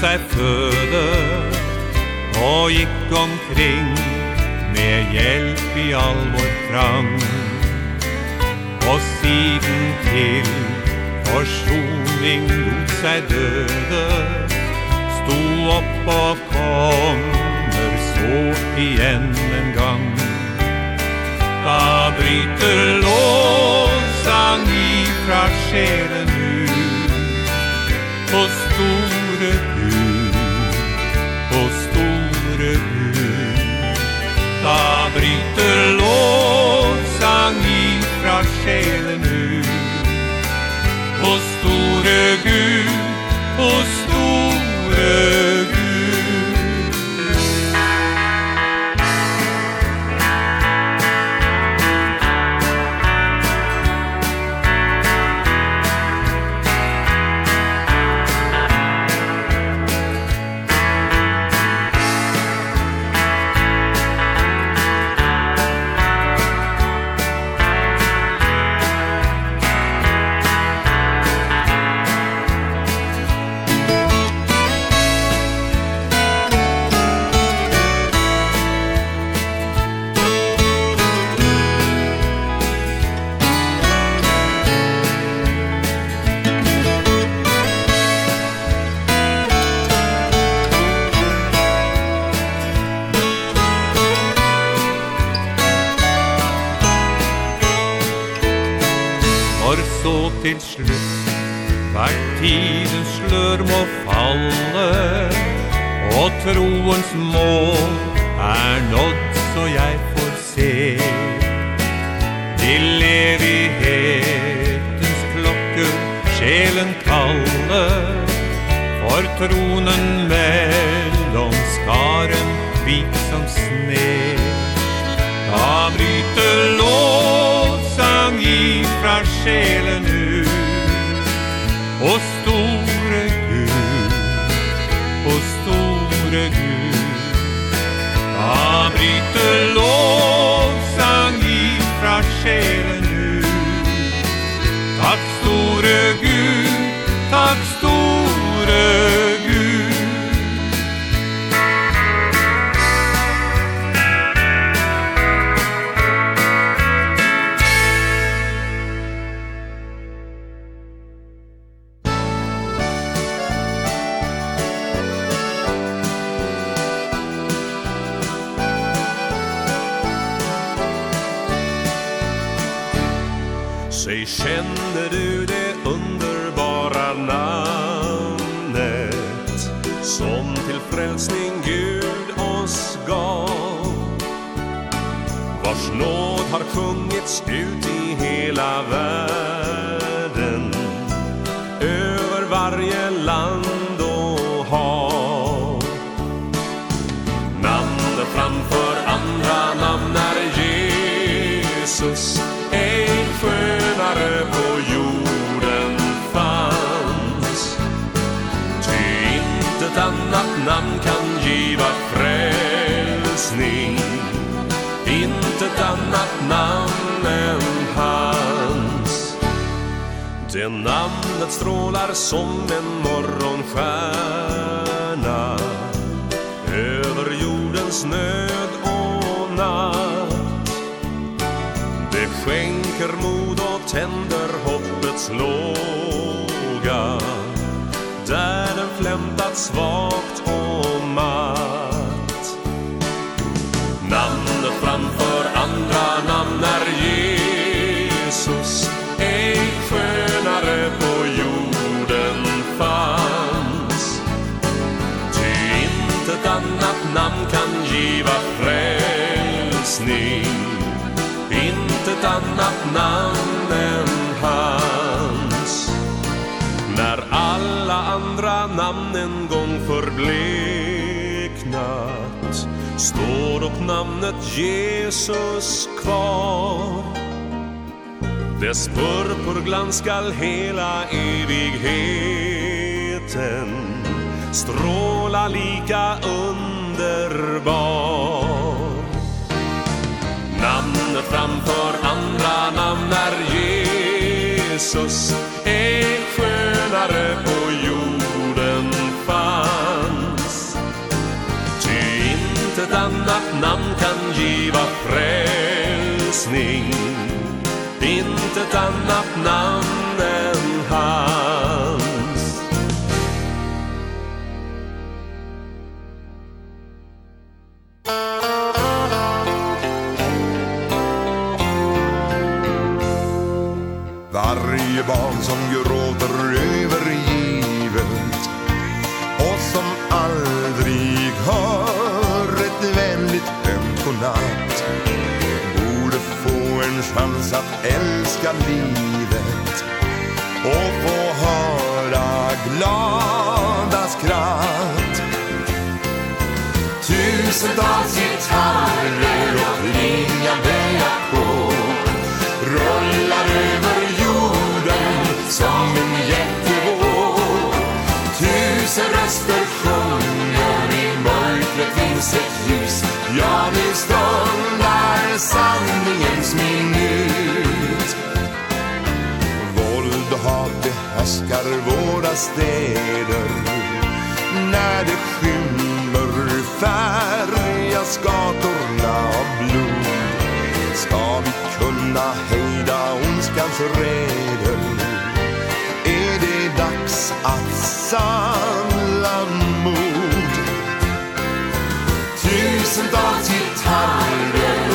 sig föder och gick omkring med hjelp i all vår fram och siden till försoning mot sig döde stod upp och kommer så igen en gang. Da bryter lovsang ifra sjelen ut på store sjelen ut O store Gud, o store Gud behärskar våra städer. När det skymmer färgas gatorna av blod Ska vi kunna hejda ondskans reder. Är det dags att samla mod? Tusentals gitarrer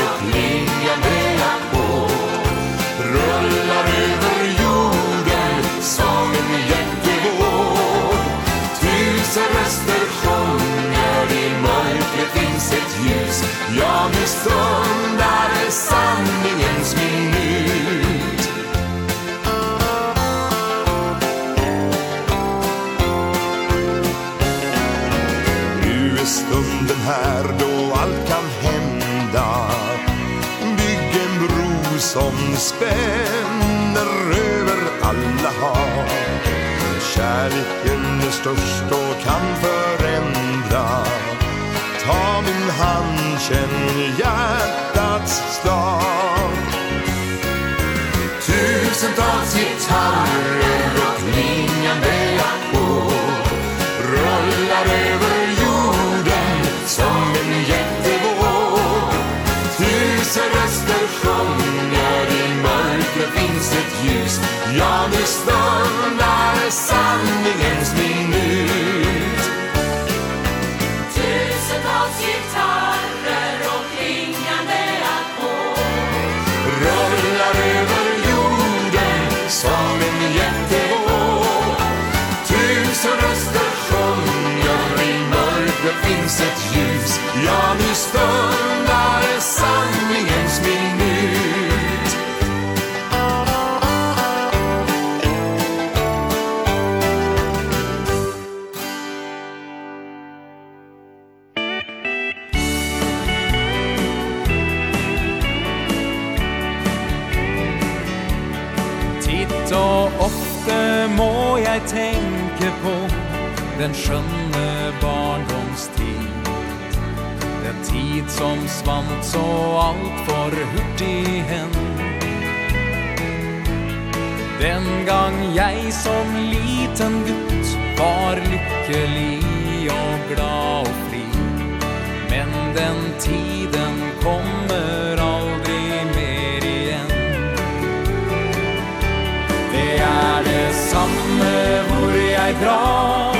stundar sanningens minut Nu är stunden här då allt kan hända. Bygg en bro som spänner över alla hav. Kärleken är störst och kan för Ja, min hand känner hjärtats slag. Tusentals gitarrer och klingande ackord Rullar över jorden som en jättevåg. Tusen röster sjunger i mörkret finns ett ljus. Ja, nu stundar sanningens min den skjønne barndomstid. Den tid som svant så alt for hurtig hen. Den gang jeg som liten gutt var lykkelig og glad og fri. Men den tiden kommer aldri mer igjen. Det er det samme hvor jeg drar.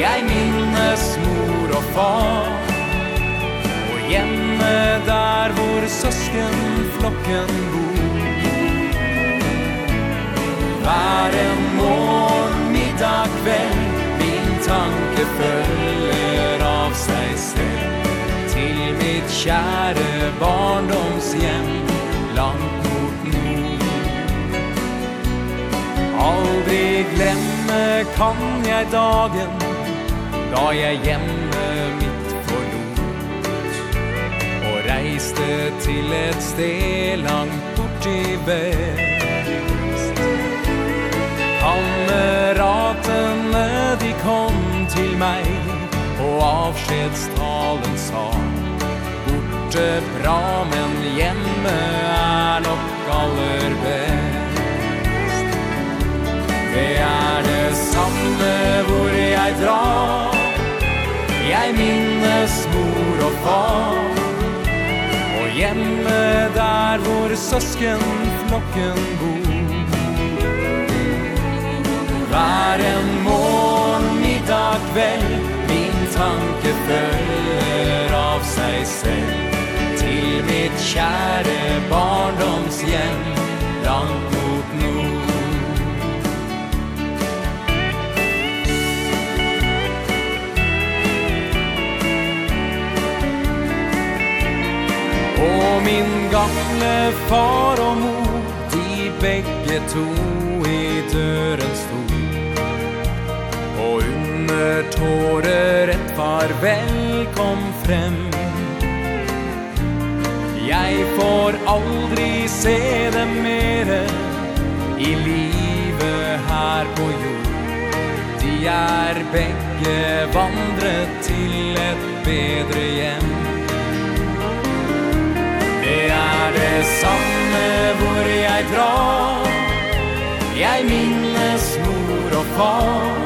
Jeg minnes mor og far. Og hjemme der hvor søskenflokken bor. Hver en morgen, middag, kveld Min tanke følger av seg selv. Til mitt kjære barndomshjem Langt mot nord. Aldri glemme kan jeg dagen Da jeg hjemme mitt forlot Og reiste til et sted langt bort i vest. Kameratene de kom til meg Og avskjedstalen sa Borte bra, men hjemme er nok aller best. Det er det samme hvor jeg drar. Jeg minnes mor og far. Og hjemme der hvor søsken flokken bor. Hver en morgen, middag, kveld Min tanke følger av seg selv. Til mitt kjære barndomshjem. ville far og mor De begge to i døren sto Og under tårer et farvel kom frem. Jeg får aldri se dem mere I livet her på jord. De er begge vandret til et bedre hjem. samme hvor jeg drar Jeg minnes mor og far.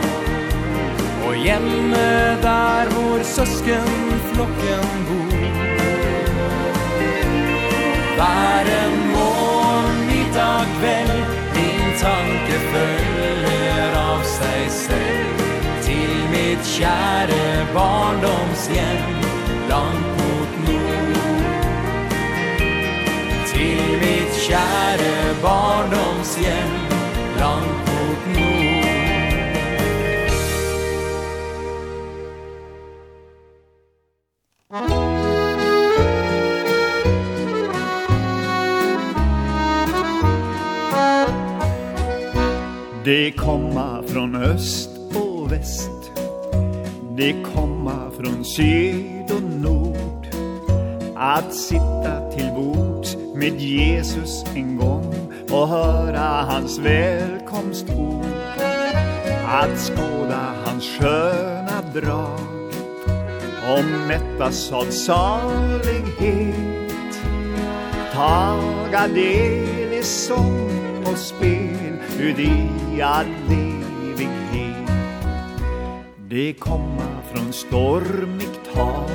Og hjemme der hvor søskenflokken bor. Hver en morgen, middag, kveld Din tanke følger av seg selv. Til mitt kjære barndomshjem. kjære barndomshjem langt mot nord. Det komma från öst och väst. Det komma från syd och nord. Att sitta till bord med Jesus en gång och höra hans välkomstord. Att skåda hans sköna drag och mättas av salighet. Taga del i sång och spel ut i all evighet. Det komma från stormigt hav,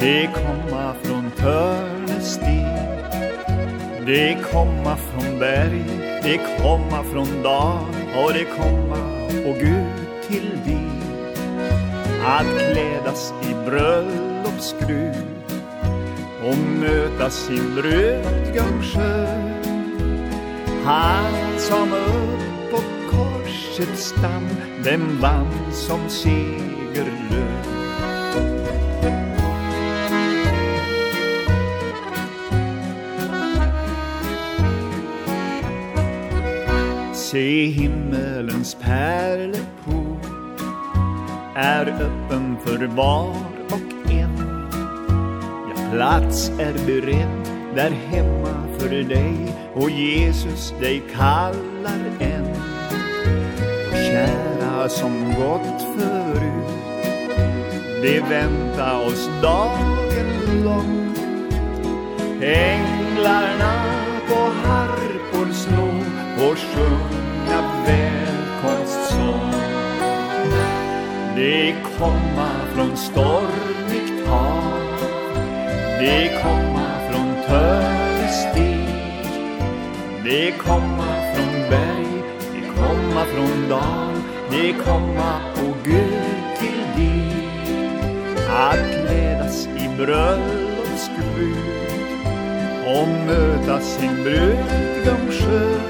det komma från törn en Det komma från berg, det komma från dal Och det komma, och Gud, till dig Att klädas i bröllopskrud Och mötas i brudgångsjö Han som upp på korsets stam Den vann som segerlöd Se himmelens pärlepor Är öppen för var och en. Ja, plats är beredd där hemma för dig. Och Jesus dig kallar än Och kära som gått förut. Det väntar oss dagen lång. Änglarna på harpor slå och sjunga välkomstsång. Det komma från stormigt hav, det komma från törrestig, det komma från berg, det komma från dal, det komma på Gud till dig. Att ledas i bröllopsgrud och möta sin brudgum skön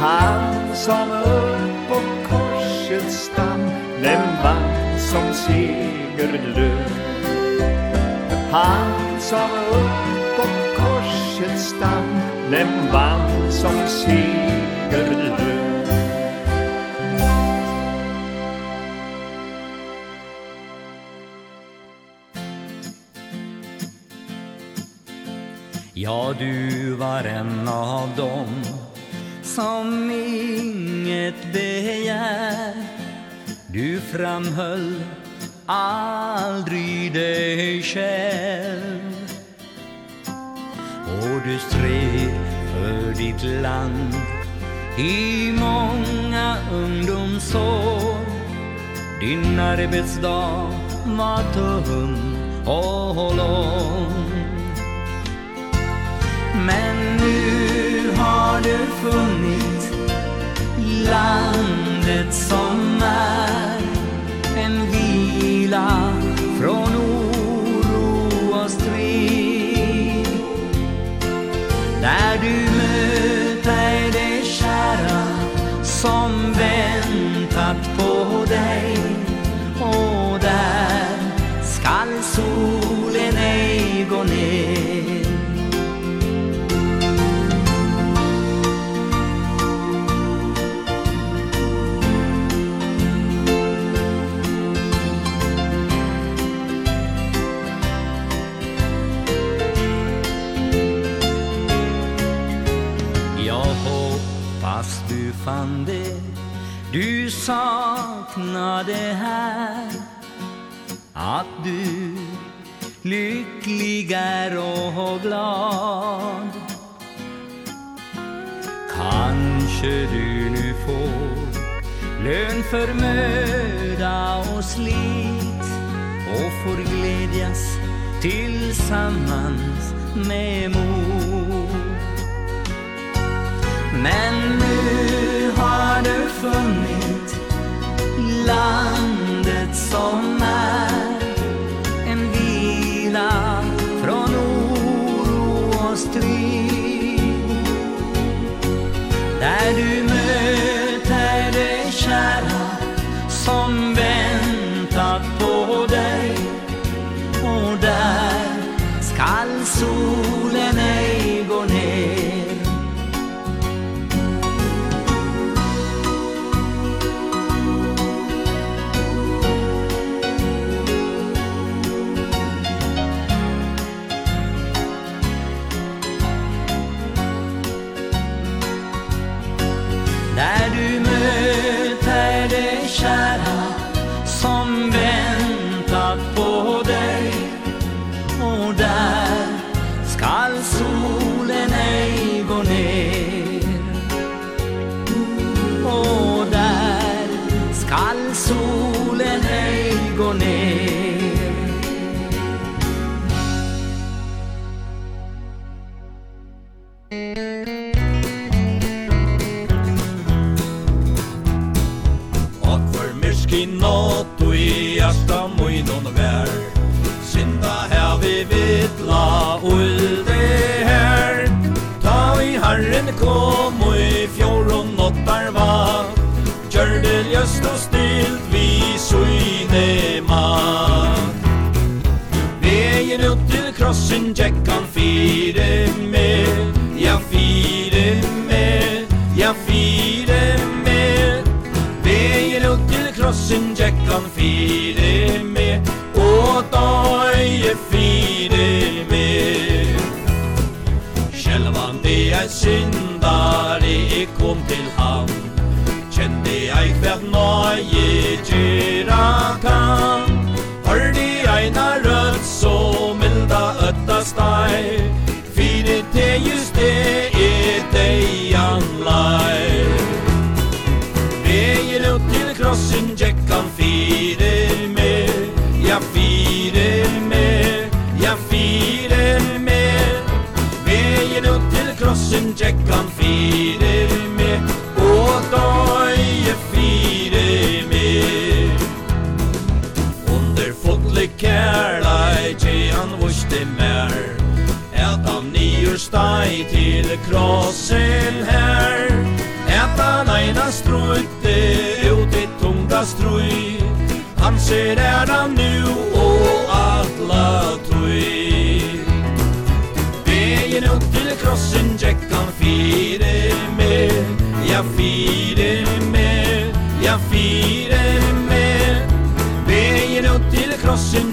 Han som upp på korsets stam Den vann som segerlöv Han som upp på korsets stam Den vann som segerlöv Ja, du var en av dem Som inget begär. Du framhöll aldrig dig själv. Och du stred för ditt land I många ungdomsår. Din arbetsdag var tung och lång Men nu har du funnit landet som är. En vila från oro och strid. Där du saknar det här. Att du lycklig är och glad. Kanske du nu får lön för möda och slit Och får glädjas tillsammans med mor. Men nu har du funnit landet som är. syne man Vegen upp til krossen tjekk han fire med Ja fire med, ja fire med Vegen upp til krossen tjekk han fire krossen her Äta nejna strutte ut i tunga strui Han ser er ära nu och alla tui Vägen upp til krossen jäckan fire med. Ja fire med Ja fire med. Vägen upp til krossen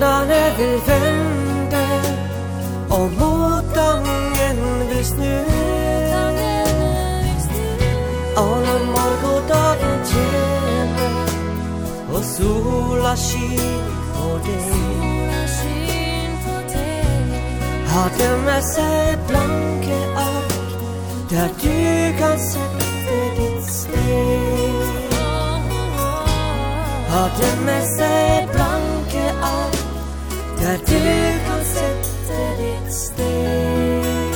Vindarna vill vända Och motgången vill snu Alla morgondagen tjänar Och sola skin på dig Hadde med seg blanke ark Der du kan sette ditt steg Har Hadde med seg Der du kan sette ditt sted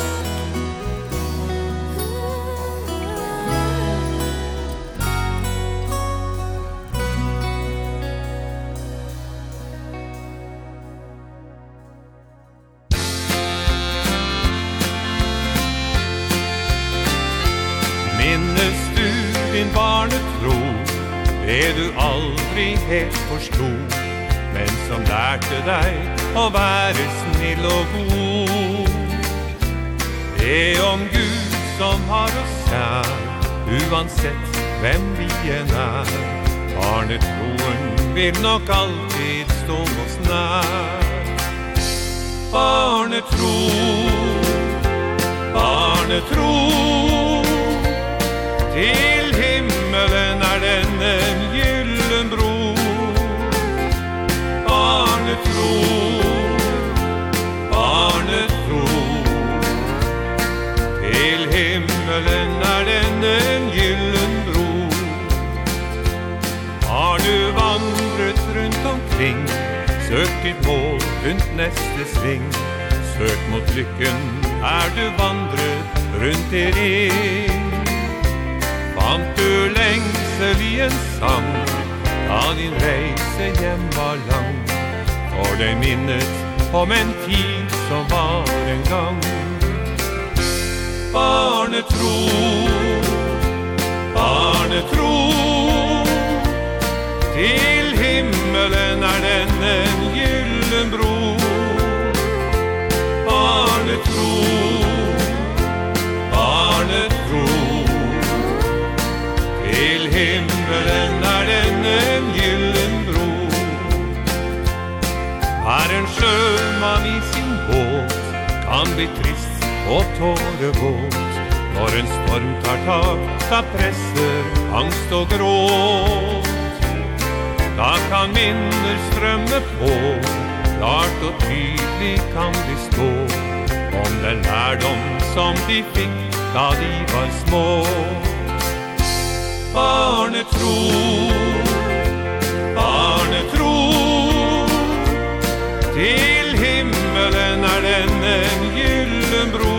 Minnes du din barnetro? Det du aldri helt forstod Men som lærte deg og være snill og god. Det om Gud som har oss kjær Uansett hvem vi en er. Barnetroen vil nok alltid stå oss nær. Barnetro Barnetro Arne tro Det Søk ditt mål, rundt neste sving. Søk mot lykken, her du vandret rundt i ring. Fant du lengsel i en sang Da din reise hjem var lang. For deg minnet om en tid som var en gang. Barnetro, barnetro Det till himmelen er den en gyllen bro. Barnet tro, barnet tro Till himmelen er den en gyllen bro. Er en sjømann i sin båt kan bli trist och tårevåt. Når en storm tar tak da presser angst og gråt. Da kan minner strømme på Klart og tydelig kan de stå. Om den lærdom som de fikk Da de var små. Barnetro Barnetro Til himmelen er den en gyllen bro.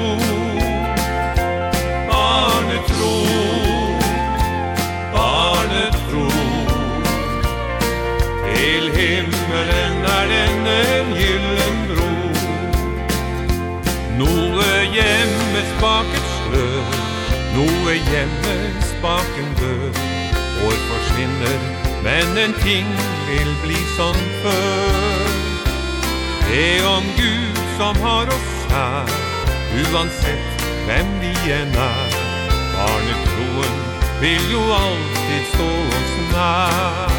spaket slø Nå er hjemme spaken død. År forsvinner, men en ting vil bli som før. Det er om Gud som har oss her Uansett hvem vi enn er. Barnetroen vil jo alltid stå oss nær.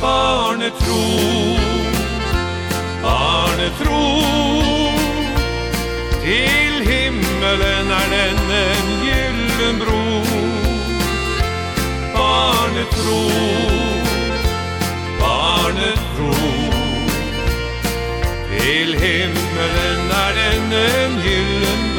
Barnet tro Barnet tro Til himmelen er den en gyllen bro. Barnet tro Til himmelen er den en gyllen bro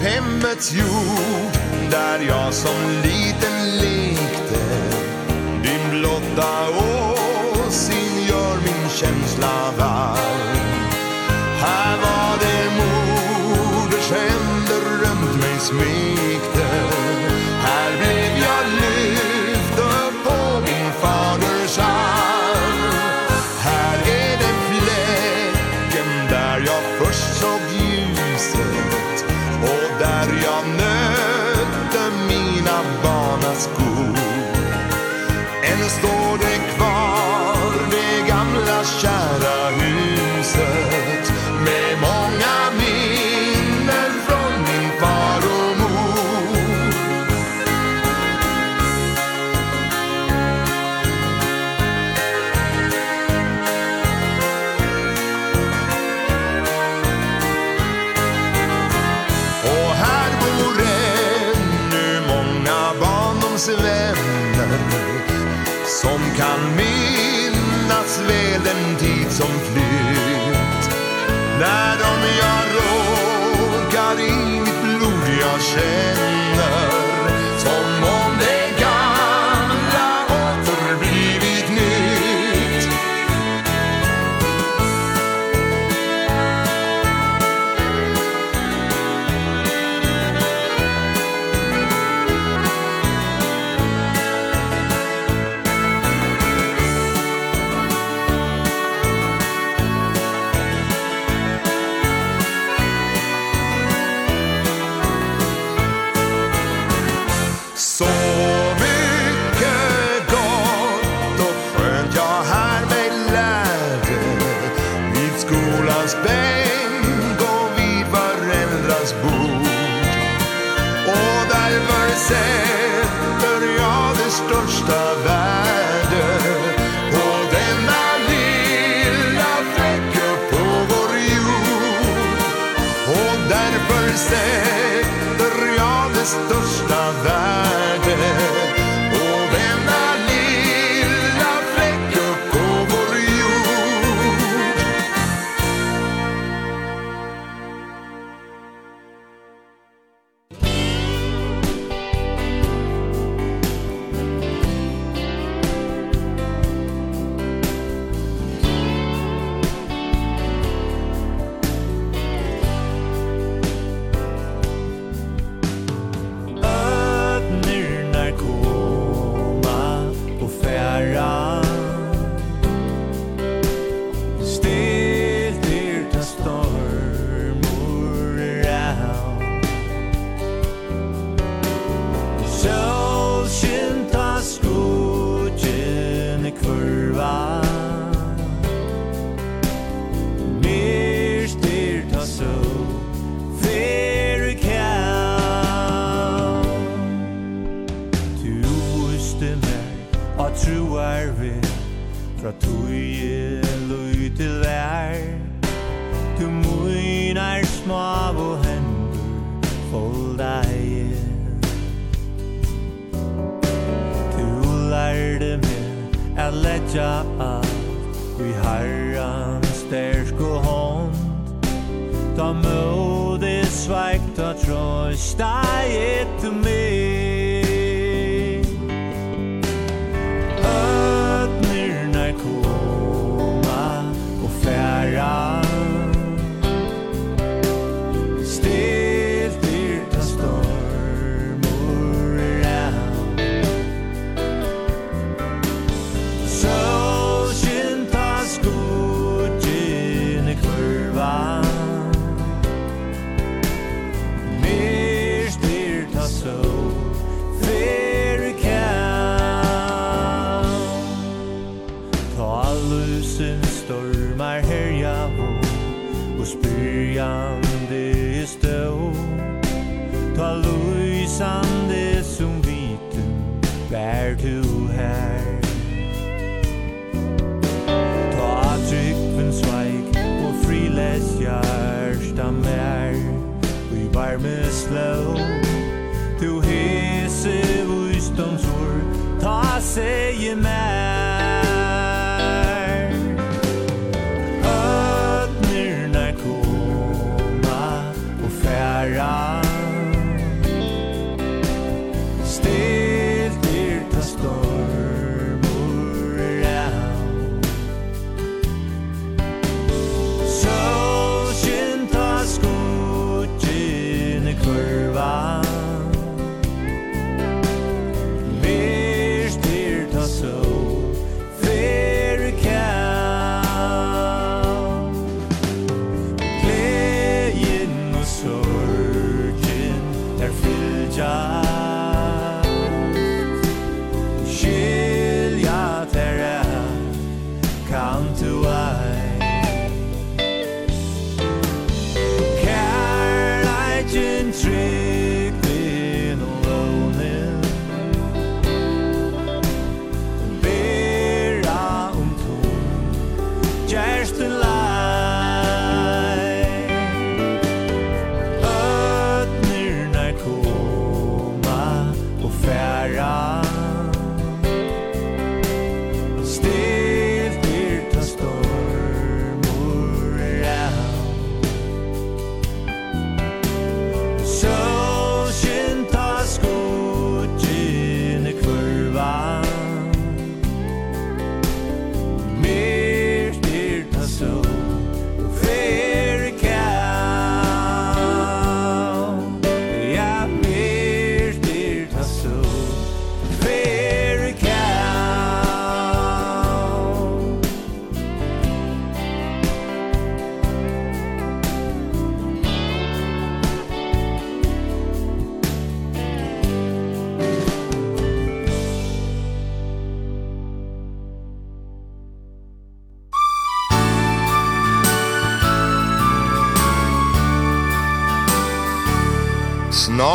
hemmets jord Där jag som liten lekte. Din blotta åsyn gör min känsla varm. Här var det moders händer römt mig smed. När de jag råkar i mitt blod jag känner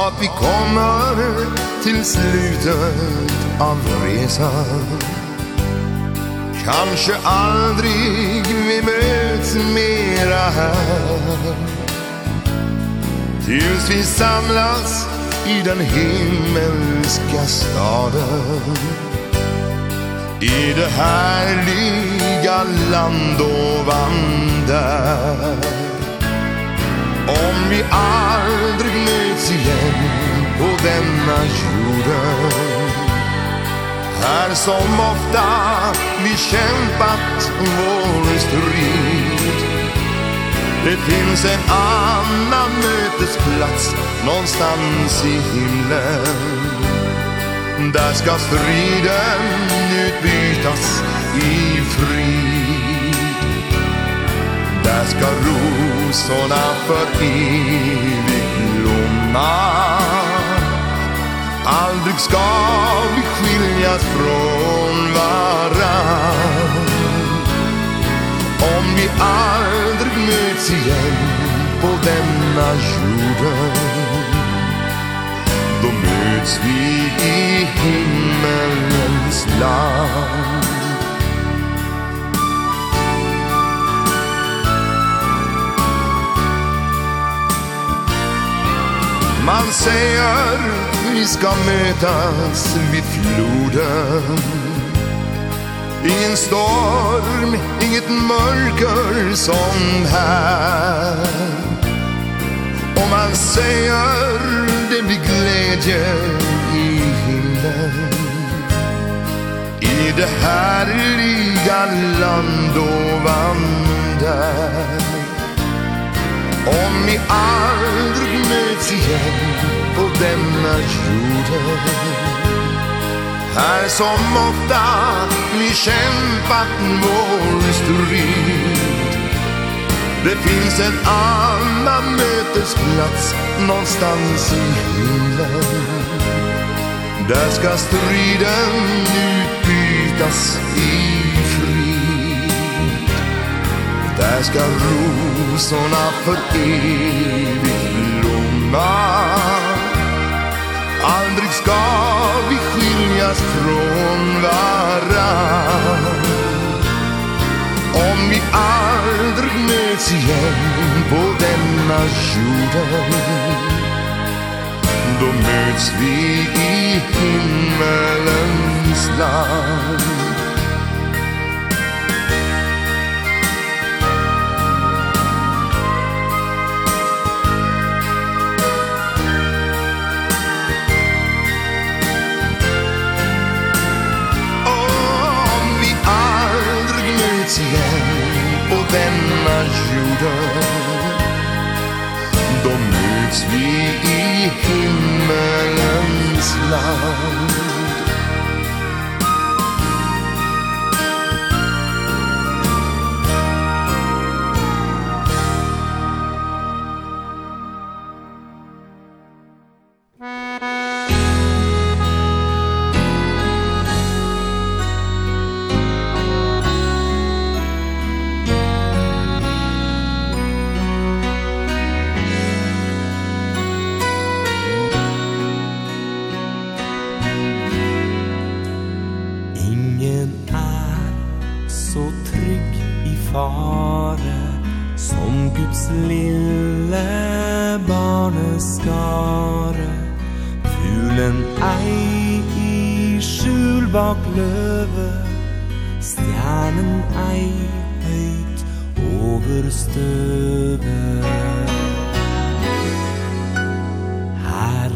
att vi kommer till slutet av resan. Kanske aldrig vi möts mera här. Tills vi samlas i den himmelska staden. I det härliga land ovan där. Om vi aldrig möts igen på denna jorden. Här som ofta vi kämpat vår strid. Det finns en annan mötesplats någonstans i himlen. Där ska striden utbytas i frid. Där ska ro rosorna för evigt blomma Aldrig ska vi skiljas från varann. Om vi aldrig möts igen på denna jorden Då möts vi i himmelens land. Man säger vi ska mötas vid floden. Ingen storm, inget mörker som här. Och man säger det blir glädje i himlen. I det härliga land ovan där Om vi aldrig möts igen på denna jorden. Här som ofta vi kämpat vår strid Det finns en annan mötesplats någonstans i himlen. Där ska striden utbytas i Där ska rosorna för evigt blomma Aldrig ska vi skiljas från varann. Om vi aldrig möts igen på denna jorden Då möts vi i himmelens land. igen på denna jorden Då möts vi i himmelens land.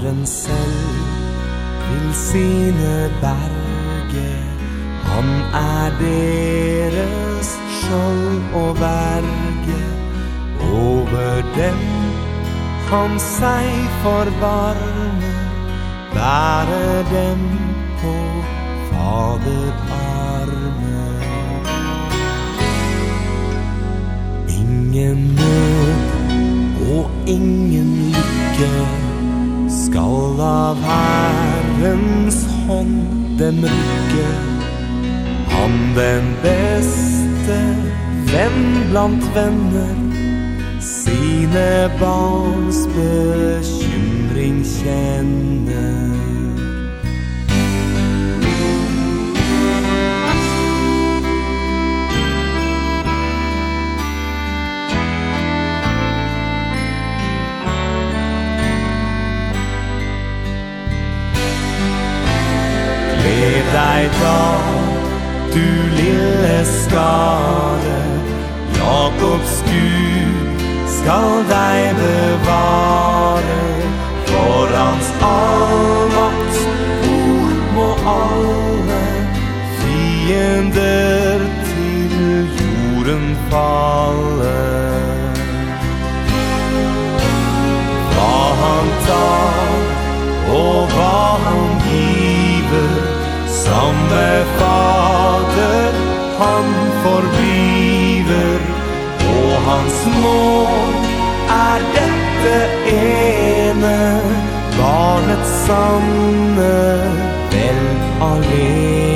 Herren selv vil sine berge. Han er deres skjold og verge. Over dem han seg forvarme Bære dem på faderarme. Ingen nød og ingen lykke. Skal av Herrens hånd den mørke Han den beste venn blant venner. Sine barns bekymring kjenner. deg da Du lille skare Jakobs Gud Skal deg bevare. For hans allmakt Hvor må alle Fiender til jorden falle. Hva han tar Og hva han giver Samme Fader han forbliver Og hans mål er dette ene barnets sanne vel alene.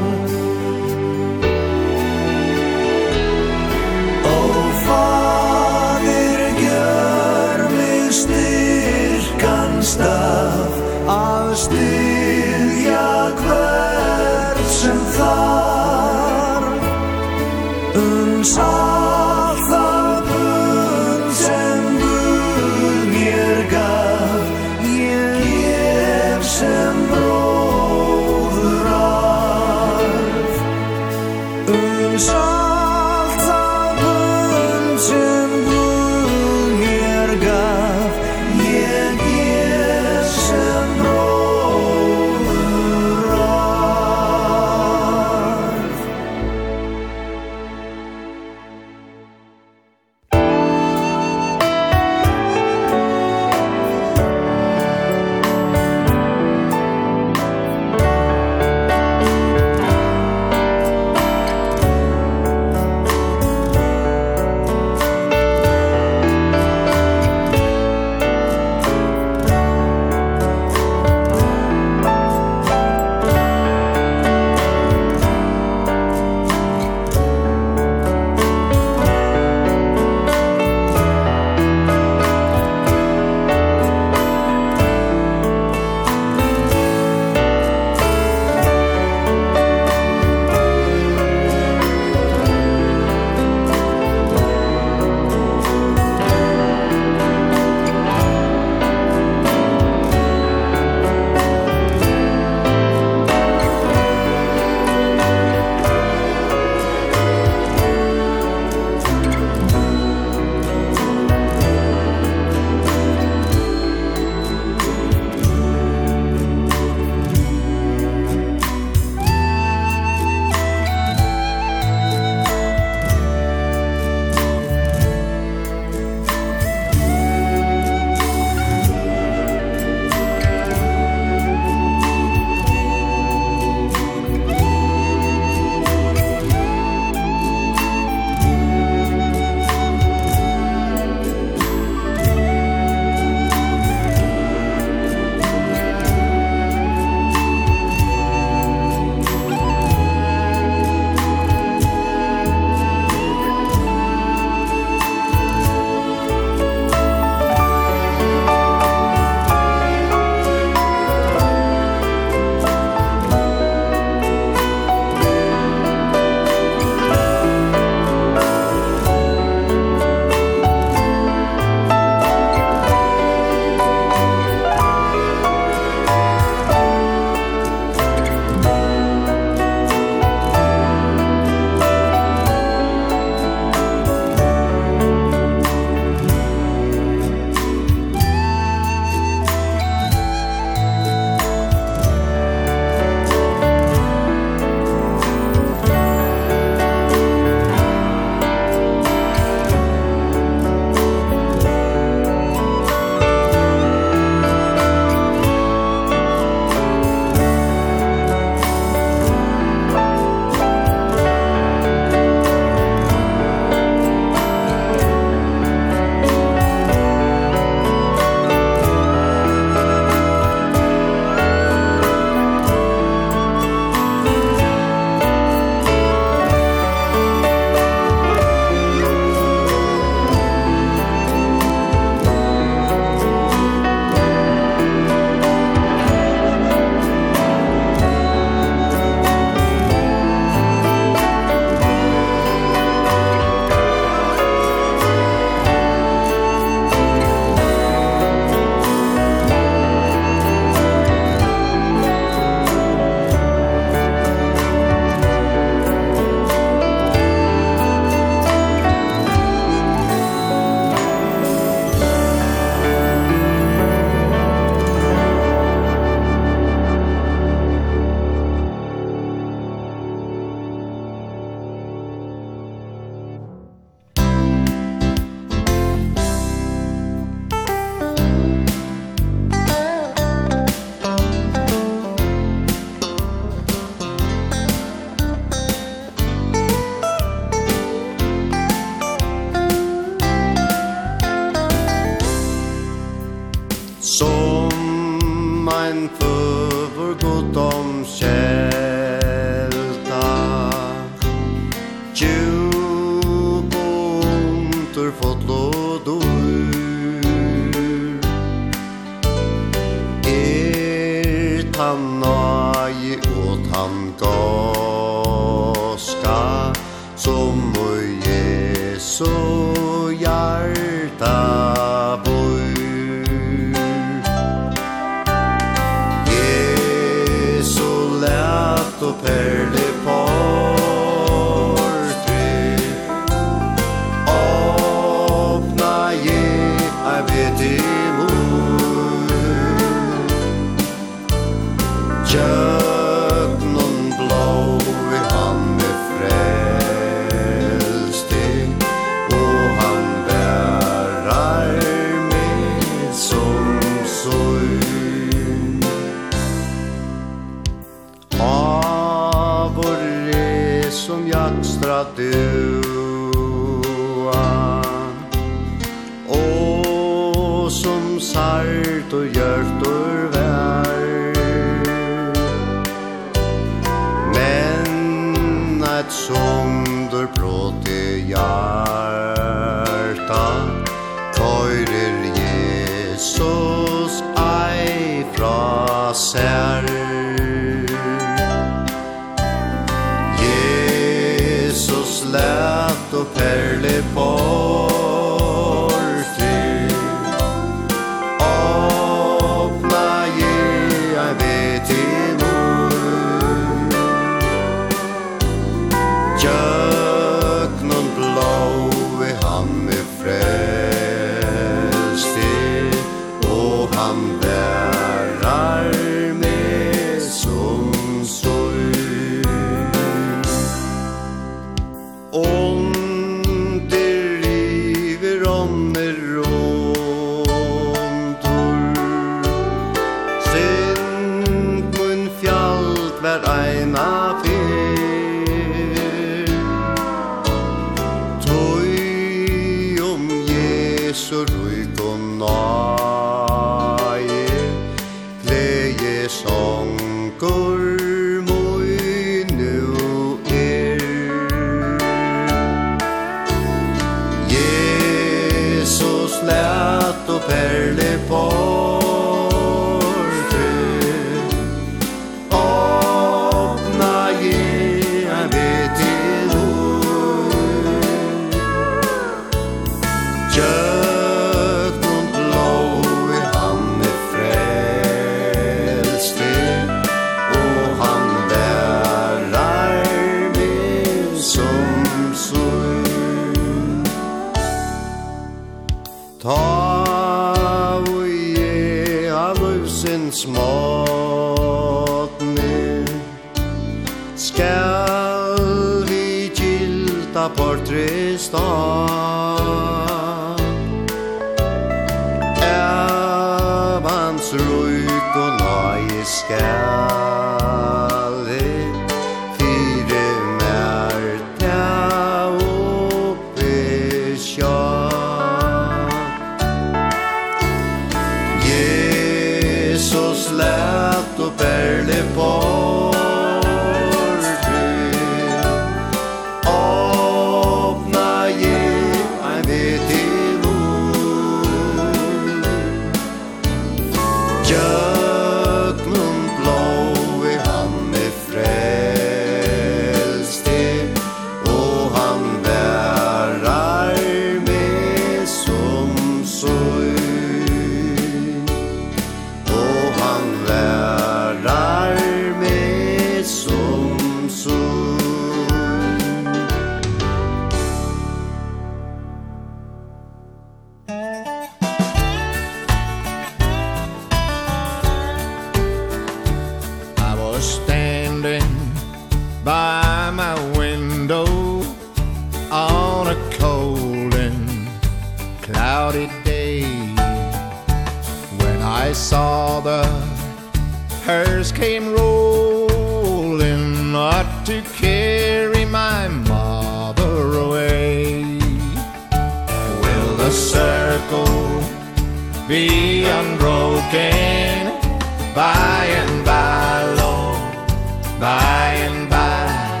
by and by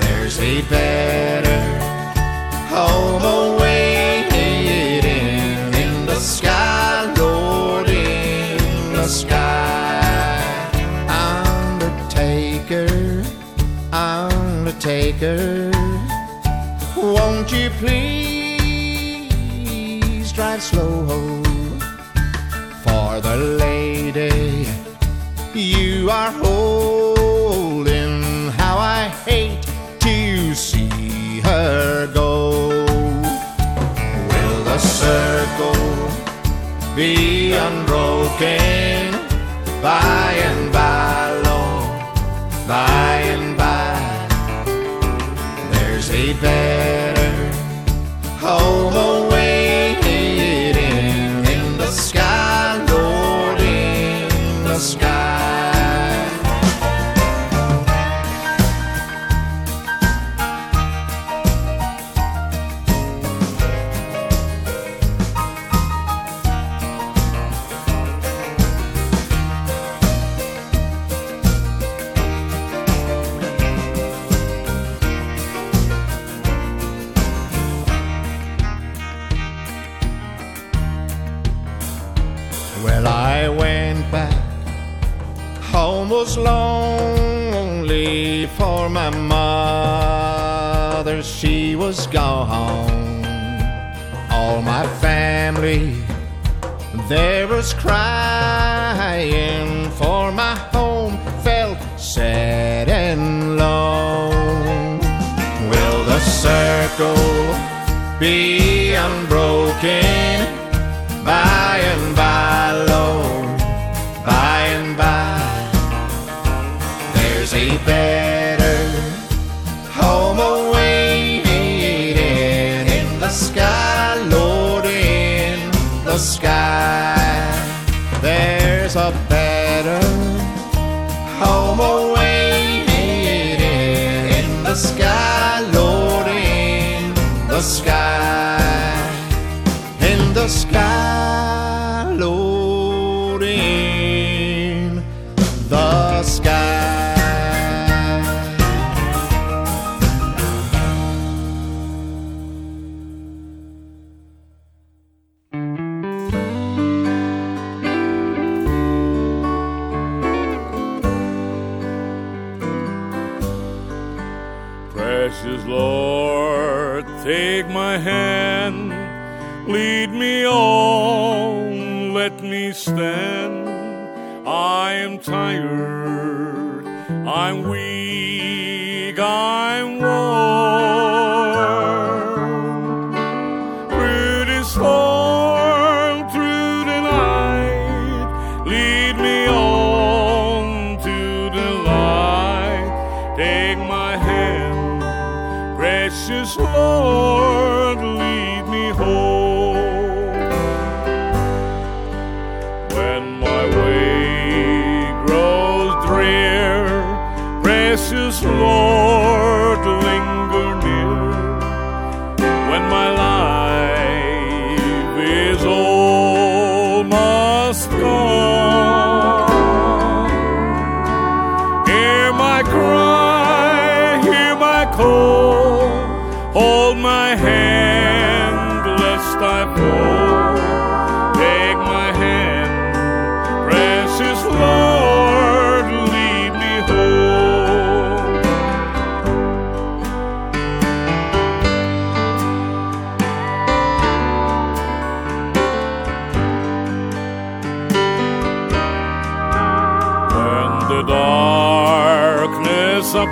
There's a better home awaiting in the sky, Lord, in the sky. Undertaker, Undertaker Won't you please drive slow home? For the lady you are unbroken By and by, Lord, by and by There's a bed There was crying for my home Felt sad and lone Will the circle be unbroken? stand I am tired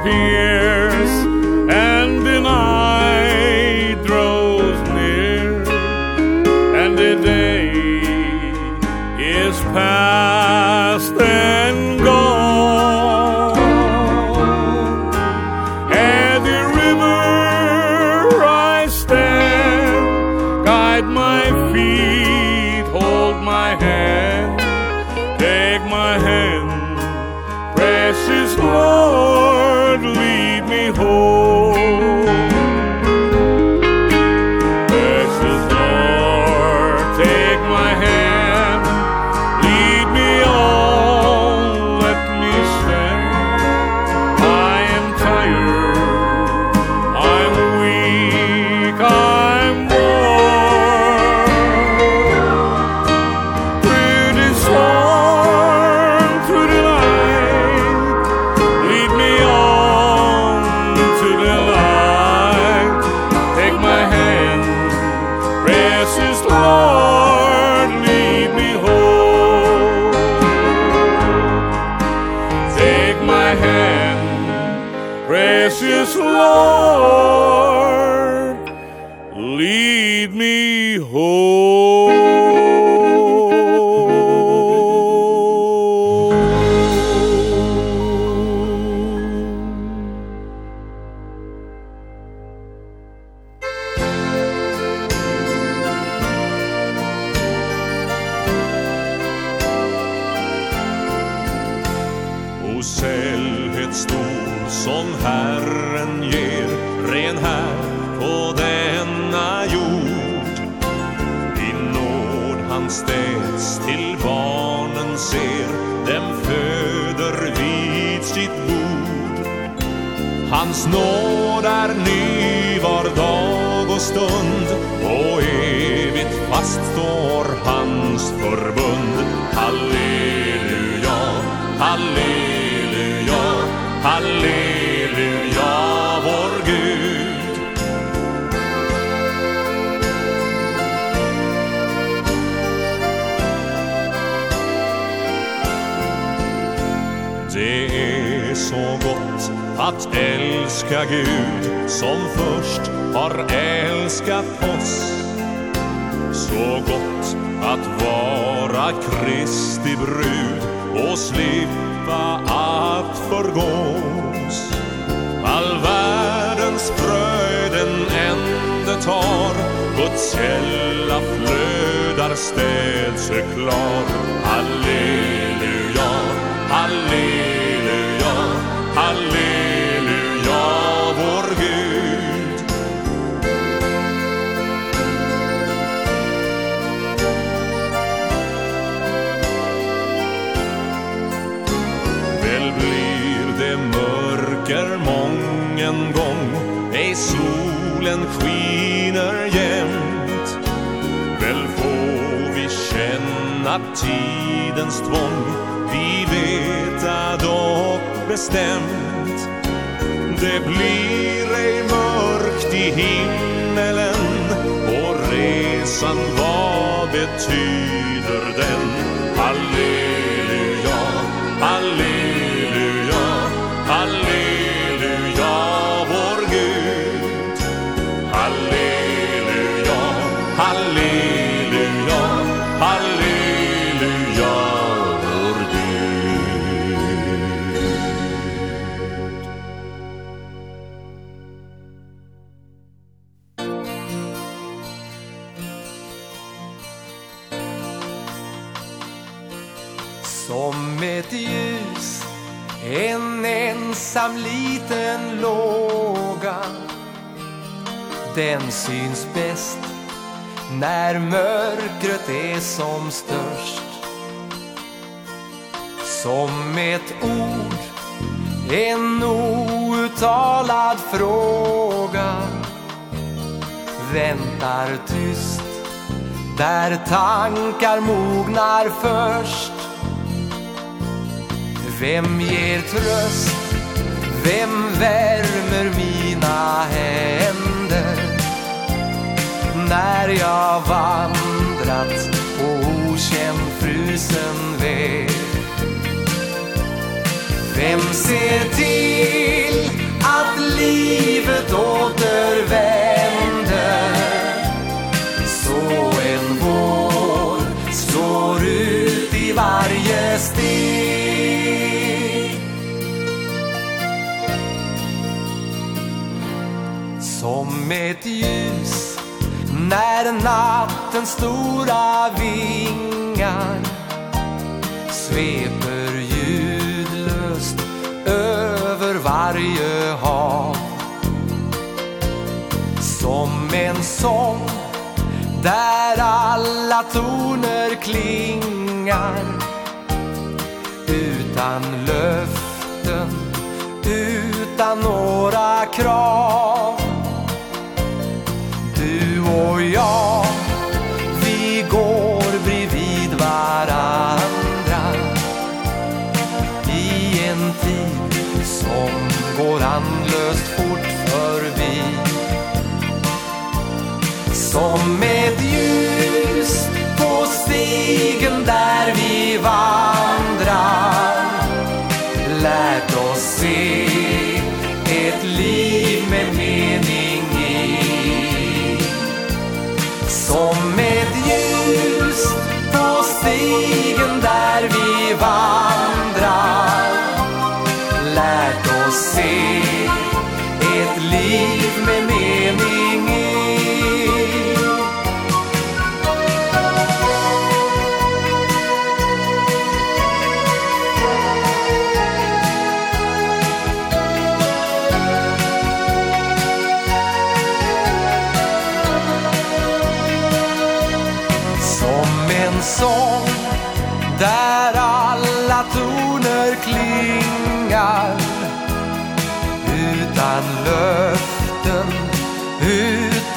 pierre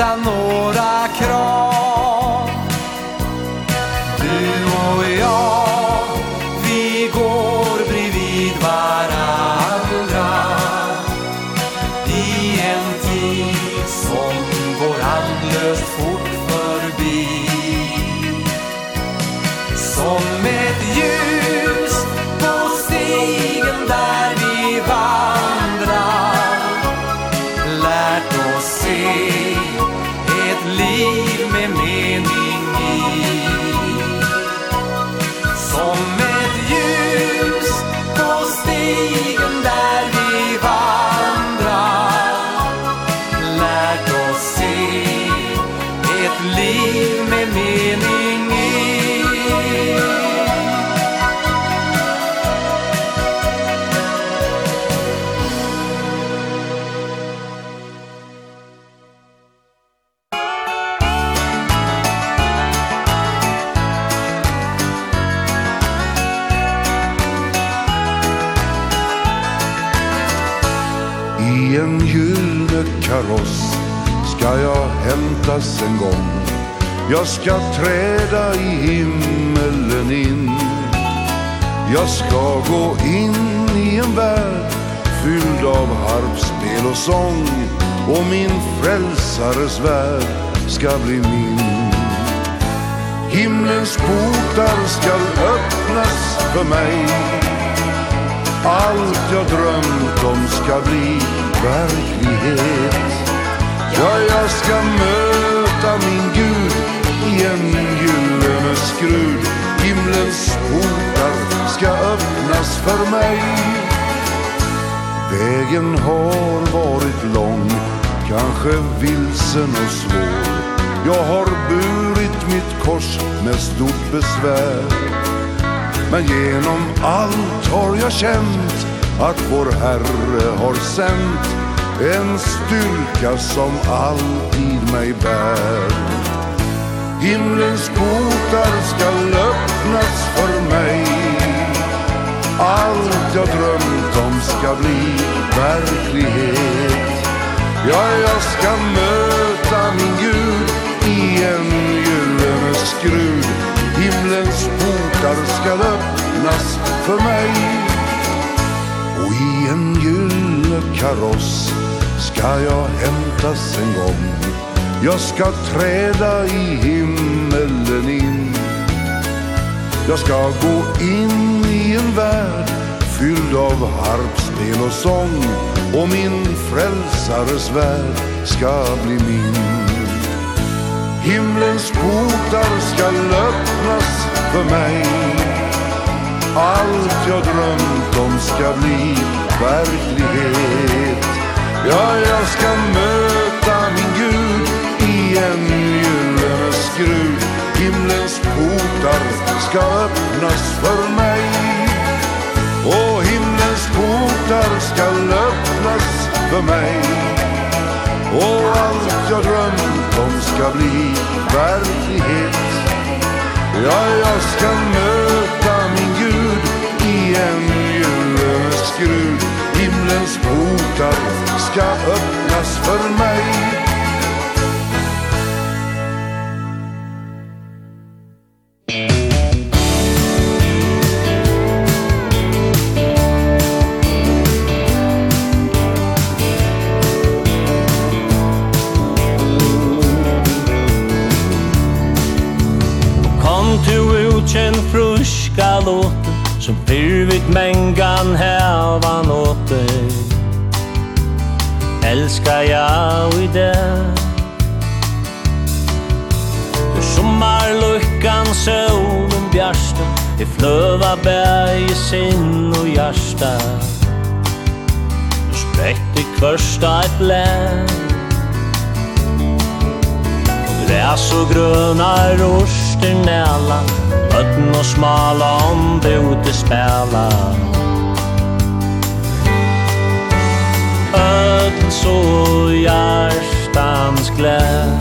kan nå finnas en gång. Jag ska träda i himmelen in. Jag ska gå in i en värld Fylld av harpspel och sång. Och min frälsares värld ska bli min. Himlens portar ska öppnas för mig. Allt jag drömt om ska bli verklighet. Ja, jag ska möta min Gud i en gyllene skrud. Himlens portar ska öppnas för mig. Vägen har varit lång, kanske vilsen och svår. Jag har burit mitt kors med stort besvär. Men genom allt har jag känt att vår Herre har sänt En styrka som alltid mig bär. Himlens portar skall öppnas för mig. Allt jag drömt om ska bli verklighet. Ja, jag ska möta min Gud i en gyllene skrud. Himlens portar skall öppnas för mig. Och i en gyllene kaross ska jag hämtas en gång. Jag ska träda i himmelen in. Jag ska gå in i en värld Fylld av harpspel och sång. Och min frälsares värld ska bli min. Himlens portar ska öppnas för mig. Allt jag drömt om ska bli verklighet. Ja, jag ska möta min Gud i en gyllene skrud Himlens portar ska öppnas för mig. Och himlens portar ska öppnas för mig. Och allt jag drömt om ska bli verklighet. Ja, jag ska möta min Gud i en gyllene skrud himlens portar ska öppnas för mig. Kjenn fruska låten Som fyrvit mängd. elskar jag i dag. Sommar sommarlukkan solen bjärsta Det flöva berg i sinn och hjärsta. Nu spräckte kvörsta ett blän Gräs och gröna roster näla Ötten och smala om det ute spela så hjärstans gläd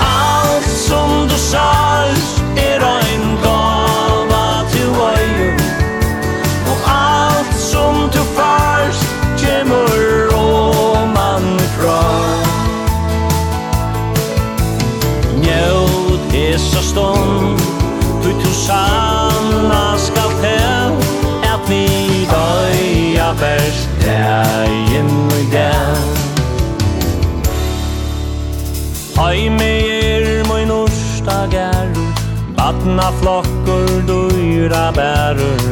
Allt som du sals är en gava till vejer Och allt som du fars kommer roman ifrån. Njød er så Du to sanna skal til At vi døya best dagen og dag. Hei er moi norsta gærur Batna flokkur dyra bærur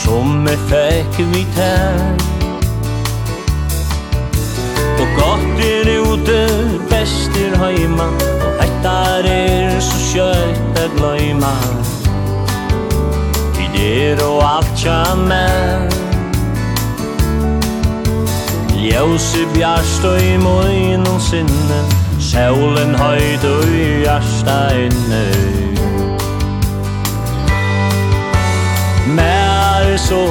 Som me fekk vi tær. Og gott er ute, best er heima Og hettar er så kjøtt er gløyma Vi der og alt tja med Ljósi bjarst og i møynum sinne Sjævlen høyt og i hjarsta inne Mer så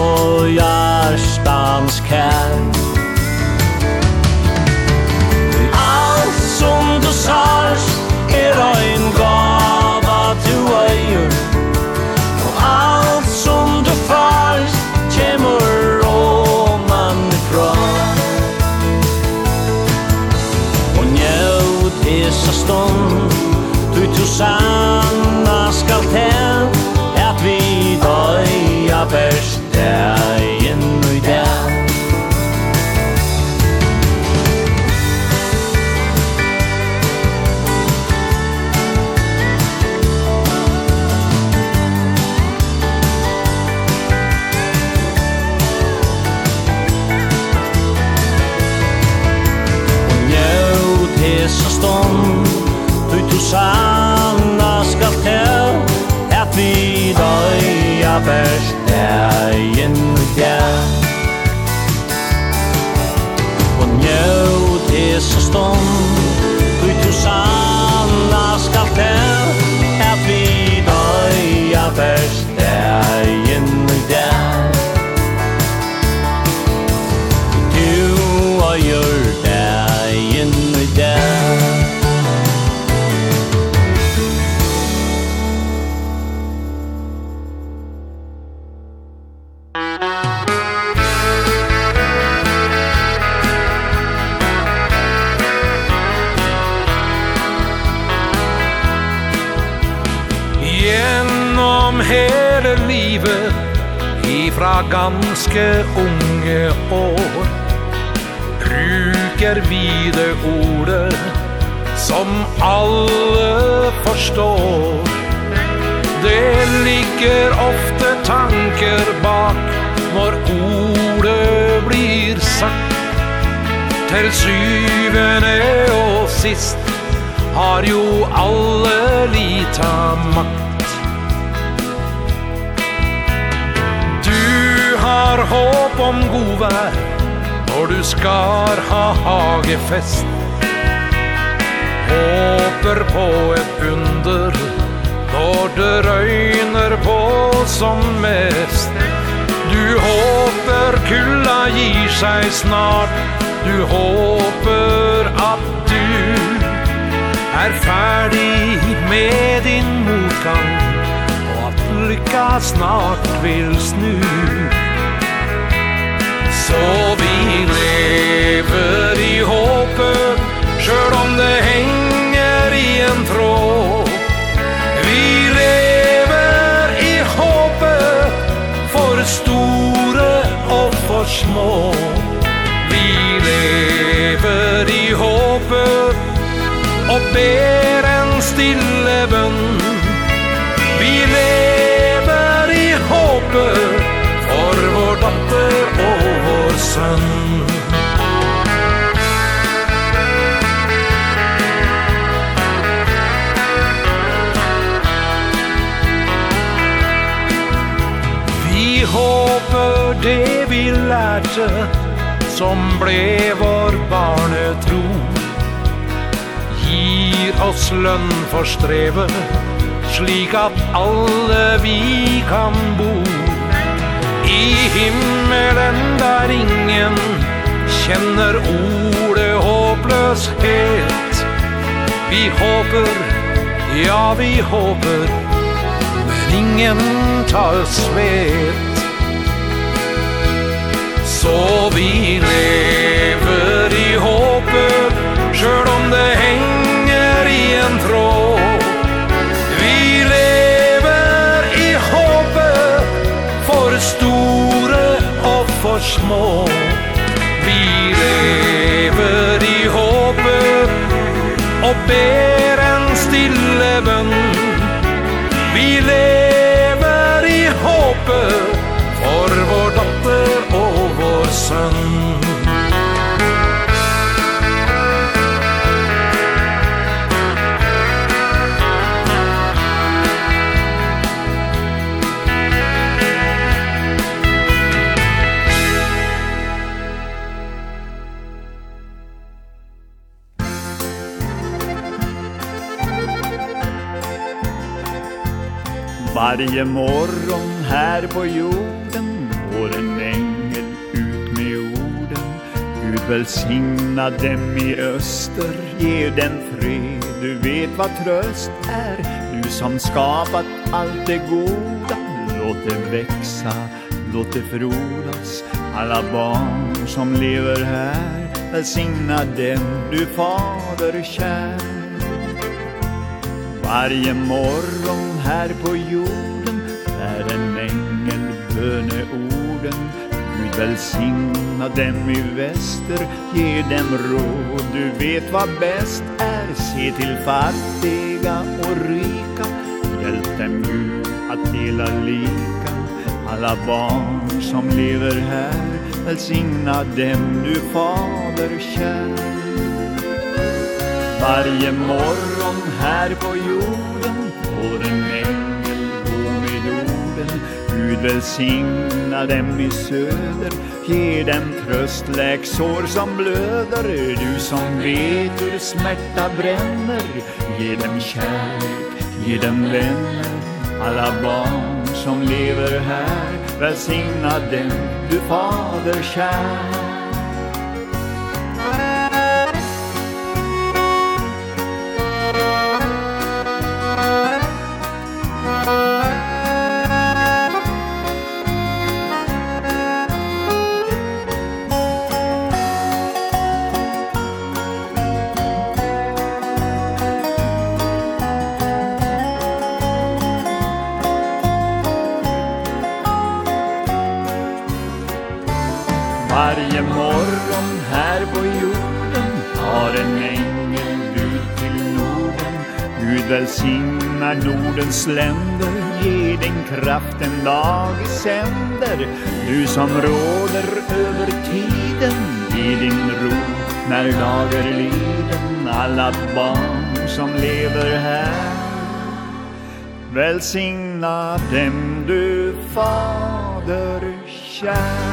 hjartans kær. Alt som du sars er ein gava du eier Og alt som du fars hesa stund. Du tu sanna skal til At vi døya best deg stånd Du tu sanna skal teo Et vi døya vers Degen fjer Og njø tese stånd Du tu sanna skal teo Et vi døya best Degen fjer av ganske unge år. Bruker vi det ordet som alle forstår. Det ligger ofte tanker bak når ordet blir sagt. Til syvende og sist har jo alle lita makt. har håp om god vær Når du skal ha hagefest. Håper på et under Når det røyner på som mest. Du håper kulla gir seg snart Du håper at du er ferdig med din motgang Og at lykka snart vil snu. Så vi lever i håpet Sjøl om det henger i en tråd. Vi lever i håpet For store og for små. Vi lever i håpet Og ber en stille sun Vi håper det vi lærte som ble vår barnetro. Gir oss lønn for strevet slik at alle vi kan bo. I himmelen der ingen känner ordet håpløshet. Vi håper, ja vi håper Men ingen tar svet Så vi lever i håpet Sjøl om det små. Vi lever i håpet Og ber en stille bønn. Vi lever i håpet for vår dotter og vår sønn. Varje morgon här på jorden går en ängel ut med orden. Gud välsigna dem i öster, ge den fred. Du vet vad tröst är, du som skapat allt det goda. Låt det växa, låt det frodas. Alla barn som lever här Välsigna dem, du fader kär. Varje morgon här på jorden är en ängel böneorden Gud välsigna dem i väster Ge dem råd, du vet vad bäst är Se till fattiga och rika. Hjälp dem Gud att dela lika. Alla barn som lever här Välsigna dem du fader kär Varje morgon här på jorden står en ängel på med orden Gud välsigna dem i söder Ge dem tröst, läk sår som blöder Du som vet hur smärta bränner Ge dem kärlek, ge dem vänner Alla barn som lever här Välsigna dem, du fader kär Nordens länder Ge den kraft en dag i sänder. Du som råder över tiden I din ro när dagar liden Alla barn som lever här Välsigna dem du fader kär.